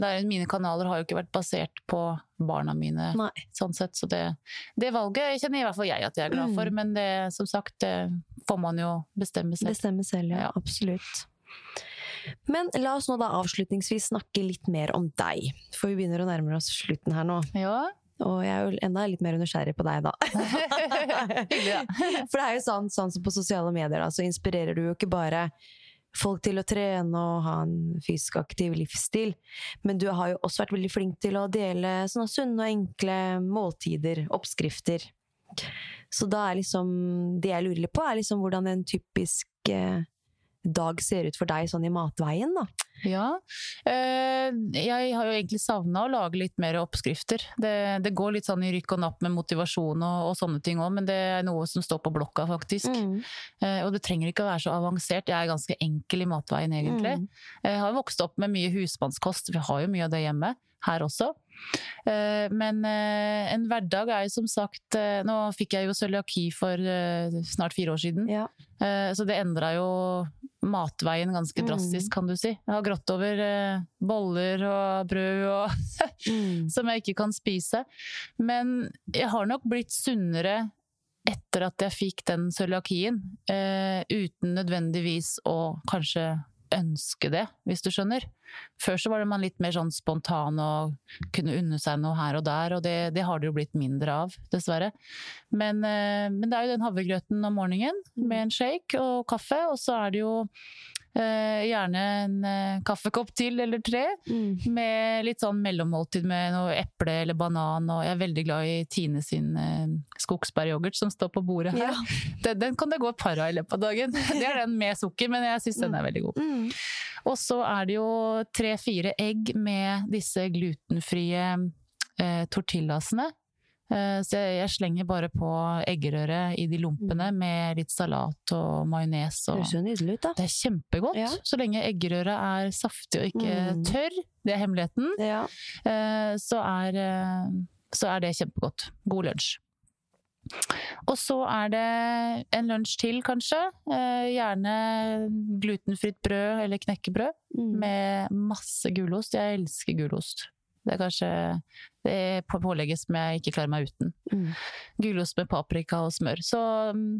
det er, mine kanaler har jo ikke vært basert på barna mine, Nei. sånn sett. Så det, det valget kjenner i hvert fall jeg at jeg er glad for, Mm. men det, som sagt, det får man jo bestemme selv. Bestemme selv, ja. Ja. Absolutt. Men la oss nå da avslutningsvis snakke litt mer om deg. For vi begynner å nærme oss slutten her nå. Ja. Og jeg er jo enda litt mer nysgjerrig på deg, da. [laughs] [laughs] For det er jo sånn, sånn som på sosiale medier, da, så inspirerer du jo ikke bare folk til å trene og ha en fysisk aktiv livsstil, men du har jo også vært veldig flink til å dele sånne sunne og enkle måltider, oppskrifter. Så da er liksom Det jeg lurer litt på, er liksom hvordan en typisk eh, dag ser ut for deg sånn i matveien, da. Ja. Eh, jeg har jo egentlig savna å lage litt mer oppskrifter. Det, det går litt sånn i rykk og napp med motivasjon og, og sånne ting òg, men det er noe som står på blokka, faktisk. Mm. Eh, og det trenger ikke å være så avansert. Jeg er ganske enkel i matveien, egentlig. Mm. Jeg har vokst opp med mye husmannskost, vi har jo mye av det hjemme. Her også. Eh, Men en hverdag er jo som sagt Nå fikk jeg jo cøliaki for snart fire år siden. Ja. Så det endra jo matveien ganske Mm. drastisk, kan du si. Jeg har grått over eh, boller og brød og Mm. [laughs] som jeg ikke kan spise. Men jeg har nok blitt sunnere etter at jeg fikk den cøliakien, eh, uten nødvendigvis å kanskje ønske det, hvis du skjønner. Før så var det man litt mer sånn spontan og kunne unne seg noe her og der, og det, det har det jo blitt mindre av, dessverre. Men, eh, men det er jo den havregrøten om morgenen med en shake og kaffe, og så er det jo eh, gjerne en eh, kaffekopp til eller tre. Mm. Med litt sånn mellommåltid med noe eple eller banan, og jeg er veldig glad i Tine sin eh, skogsbæryoghurt som står på bordet her. Ja. [laughs] Den, den kan det gå et par av i løpet av dagen. [laughs] Det er den med sukker, men jeg syns den er veldig god. Mm. Og så er det jo tre-fire egg med disse glutenfrie eh, tortillasene. Eh, så jeg, slenger bare på eggerøre i de lompene med litt salat og majones. Og... Høres jo nydelig ut, da. Det er kjempegodt, Ja. så lenge eggerøra er saftig og ikke Mm. tørr. Det er hemmeligheten. Ja. Eh, så, er, eh, så er det kjempegodt. God lunsj. Og så er det en lunsj til, kanskje. Gjerne glutenfritt brød eller knekkebrød Mm. med masse gulost. Jeg elsker gulost. Det er kanskje det er pålegget som jeg ikke klarer meg uten. Mm. Gulost med paprika og smør. Så mm,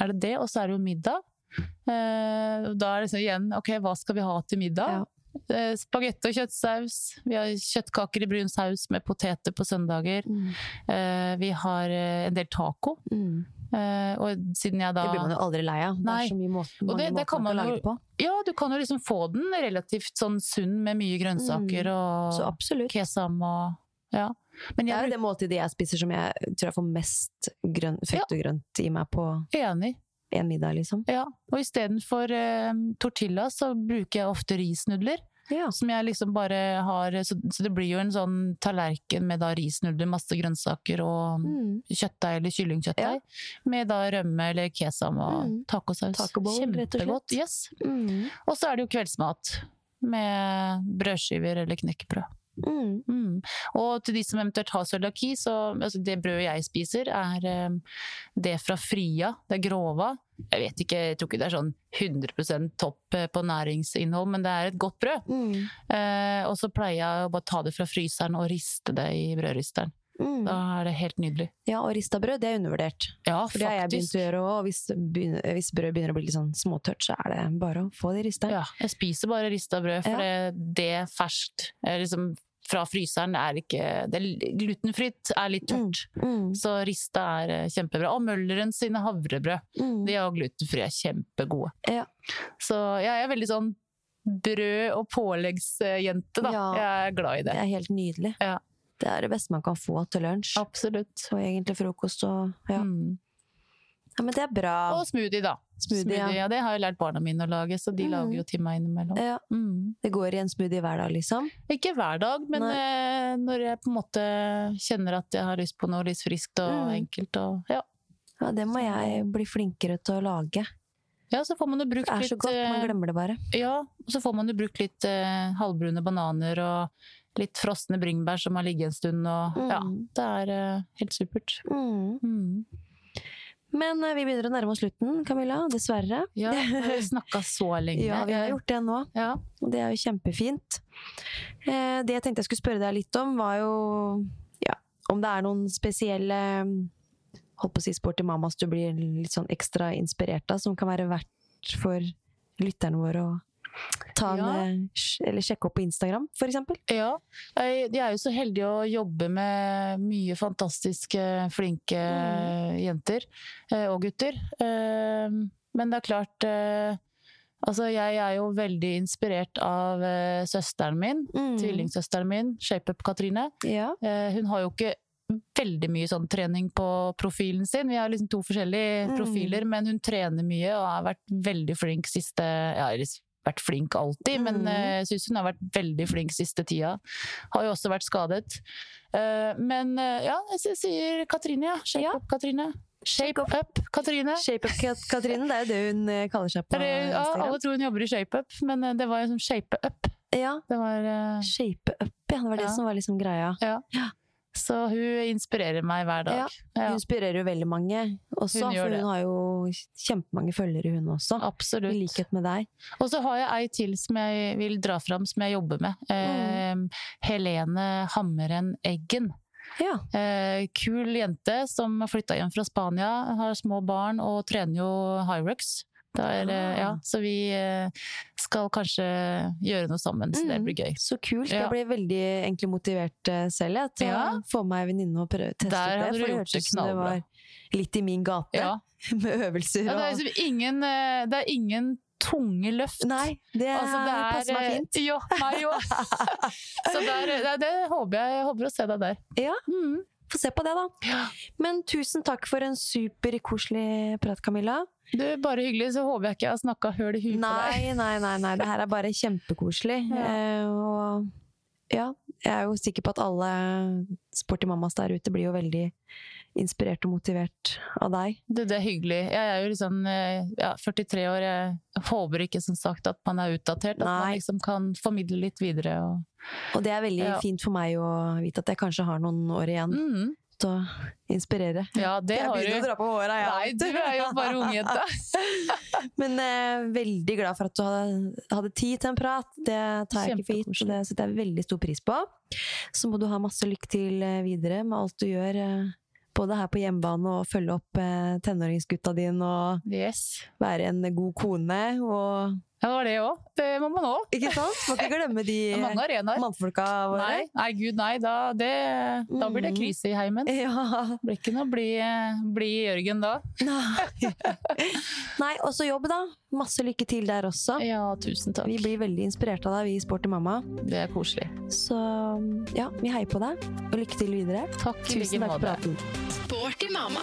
er det det, og så er det jo middag. Eh, da er det liksom igjen, ok, hva skal vi ha til middag? Ja. Eh, Spagetti og kjøttsaus. Vi har kjøttkaker i brun saus med poteter på søndager. Mm. Eh, vi har en del taco. Mm. Eh, og siden jeg da Det blir man jo aldri lei av. Det er så mye måten, mange det- det måter man kan lage det på. Ja, du kan jo liksom få den relativt sånn sunn med mye grønnsaker Mm. Så og kesam og Ja. Men Det er jo det måltidet jeg spiser som jeg tror jeg får mest grønn, frukt og grønt i meg på enig. en middag, liksom. Ja. Og istedenfor eh, tortilla så bruker jeg ofte risnudler. Ja. Som jeg liksom bare har Så, så det blir jo en sånn tallerken med da risnudler, masse grønnsaker og Mm. kjøttdeig eller kyllingkjøttdeig. Med da rømme eller kesam og Mm. tacosaus. Tacobowl. Kjempegodt. Yes. Mm. Og så er det jo kveldsmat. Med brødskiver eller knekkebrød. Mm. Mm. Og til de som eventuelt har cøliaki, så altså det brødet jeg spiser, er eh, det fra Fria. Det er grova. Jeg vet ikke, jeg tror ikke det er sånn 100 topp eh, på næringsinnhold, men det er et godt brød. Mm. Eh, og så pleier jeg å bare ta det fra fryseren og riste det i brødristeren. Mm. Da er det helt nydelig. Ja, og rista brød, det er undervurdert. Ja, For det har jeg begynt å gjøre òg. Hvis, hvis brød begynner å bli litt sånn småtørt, så er det bare å få det i risteren. Ja, jeg spiser bare rista brød, for Ja. det, det er ferskt. eh, Liksom, fra fryseren er ikke det Glutenfritt er litt tørt. Mm. Så rista er eh, kjempebra. Og Mølleren sine havrebrød. Mm. De er glutenfrie, er kjempegode. Ja. Så jeg er veldig sånn brød- og påleggsjente, da. Ja. Jeg er glad i det. Det er helt nydelig. Ja. Det er det beste man kan få til lunsj. Absolutt. Og egentlig frokost og ja. Mm. Ja men det er bra. Og smoothie, da. Smoothie, ja. ja. Det har jeg lært barna mine å lage, så de Mm. lager jo til meg innimellom. Ja, Mm. det går i en smoothie hver dag, liksom. Ikke hver dag, men Nei. eh, når jeg på en måte kjenner at jeg har lyst på noe litt friskt og Mm. enkelt og ja. Ja, det må jeg bli flinkere til å lage. Ja, så får man jo Det er så litt godt, man eh, glemmer det bare. Ja, og så får man jo brukt litt eh, halvbrune bananer og litt frosne bringebær som har ligget en stund, og ja, Mm. det er eh, helt supert. Mm. Men eh, vi begynner å nærme oss slutten, Camilla. Dessverre. Ja, vi har [laughs] snakka så lenge. Ja, vi har gjort det nå. Ja. Og det er jo kjempefint. Eh, det jeg tenkte jeg skulle spørre deg litt om, var jo ja, om det er noen spesielle holdt på å si sporty mamas du blir litt sånn ekstra inspirert av, som kan være verdt for lytterne våre å ta en, Ja. eh, eller sjekke opp på Instagram, eksempel? Ja, jeg er jo så heldig å jobbe med mye fantastiske, flinke jenter eh, og gutter. Eh, Men det er klart Altså, jeg er jo veldig inspirert av søsteren min, Mm. tvillingsøsteren min, ShapeUp Katrine. Ja. Hun har jo ikke veldig mye sånn trening på profilen sin. Vi har liksom to forskjellige Mm. profiler, men hun trener mye og har vært veldig flink siste Ja, vært flink alltid, men Mm. eh, jeg syns hun har vært veldig flink siste tida. Har jo også vært skadet. Eh, Men eh, ja, jeg sier Katrine, ja. Shape Ja. up, Katrine. Shape up, Katrine. Shape Up Katrine, det er jo det hun kaller seg på Det ja, alle tror hun jobber i Shape Up, men det var jo sånn Shape Up. Ja, Det var uh... Shape Up, ja. Det var det Ja. som var liksom greia. Ja. Så hun inspirerer meg hver dag. Ja, Hun inspirerer jo veldig mange også, Hun for hun det. har jo kjempemange følgere, hun også. Absolutt. I likhet med deg. Og så har jeg ei til som jeg vil dra fram, som jeg jobber med. Mm. Eh, Helene Hammeren Eggen. Ja. Eh, kul jente som har flytta hjem fra Spania, har små barn og trener jo Hyrux. Det er, eh, Ah. ja, så vi eh, skal kanskje gjøre noe sammen, så det Mm. blir gøy. Så kult. Ja. Jeg ble veldig egentlig motivert eh, selv jeg, til Ja. å få meg en venninne og prøve teste Der det. For det hørtes ut som det var litt i min gate, Ja. [laughs] med øvelser Ja, det, er liksom ingen, eh, det er ingen tunge løft. Nei, det, Altså, det er, passer meg fint. Jo, meg [laughs] òg. Så der, det, det håper jeg, jeg håper å se deg der. Ja. Mm. Få se på det, da. Ja. Men tusen takk for en superkoselig prat, Camilla. Du, bare hyggelig, så håper jeg ikke jeg har snakka høl i huet på deg. Nei, nei, nei. Det her er bare kjempekoselig. [laughs] Ja. Eh, og ja, jeg er jo sikker på at alle sporty mammas der ute blir jo veldig inspirert og motivert av deg. Det, det er hyggelig. Jeg er jo liksom eh, ja, 43 år. Jeg håper ikke som sagt at man er utdatert. At man liksom kan formidle litt videre. Og... Og det er veldig Ja. fint for meg å vite at jeg kanskje har noen år igjen Mm. til å inspirere. Ja, det jeg har begynner å dra på håra, jeg. Nei, du er jo bare ungjente. [laughs] Men eh, veldig glad for at du hadde, hadde tid til en prat. Det tar jeg ikke for gitt, så det setter jeg veldig stor pris på. Så må du ha masse lykke til eh, videre med alt du gjør. eh, Både her på hjemmebane og følge opp eh, tenåringsgutta dine og Yes. være en god kone. Og, Ja, det var det òg. Det må man òg. ikke sant? Må ikke glemme de [laughs] mange arenaer. mannfolka våre. Nei, nei, gud nei. Da, det, da blir det Mm. krise i heimen. Ja. Det blir ikke noe bli, bli Jørgen da. [laughs] Nei, Nei også jobb, da. Masse lykke til der også. Ja, tusen takk. Vi blir veldig inspirert av deg, vi i Sporty mamma. Det er koselig. Så ja, vi heier på deg. Og lykke til videre. Takk Tusen takk for praten. Sporty mamma.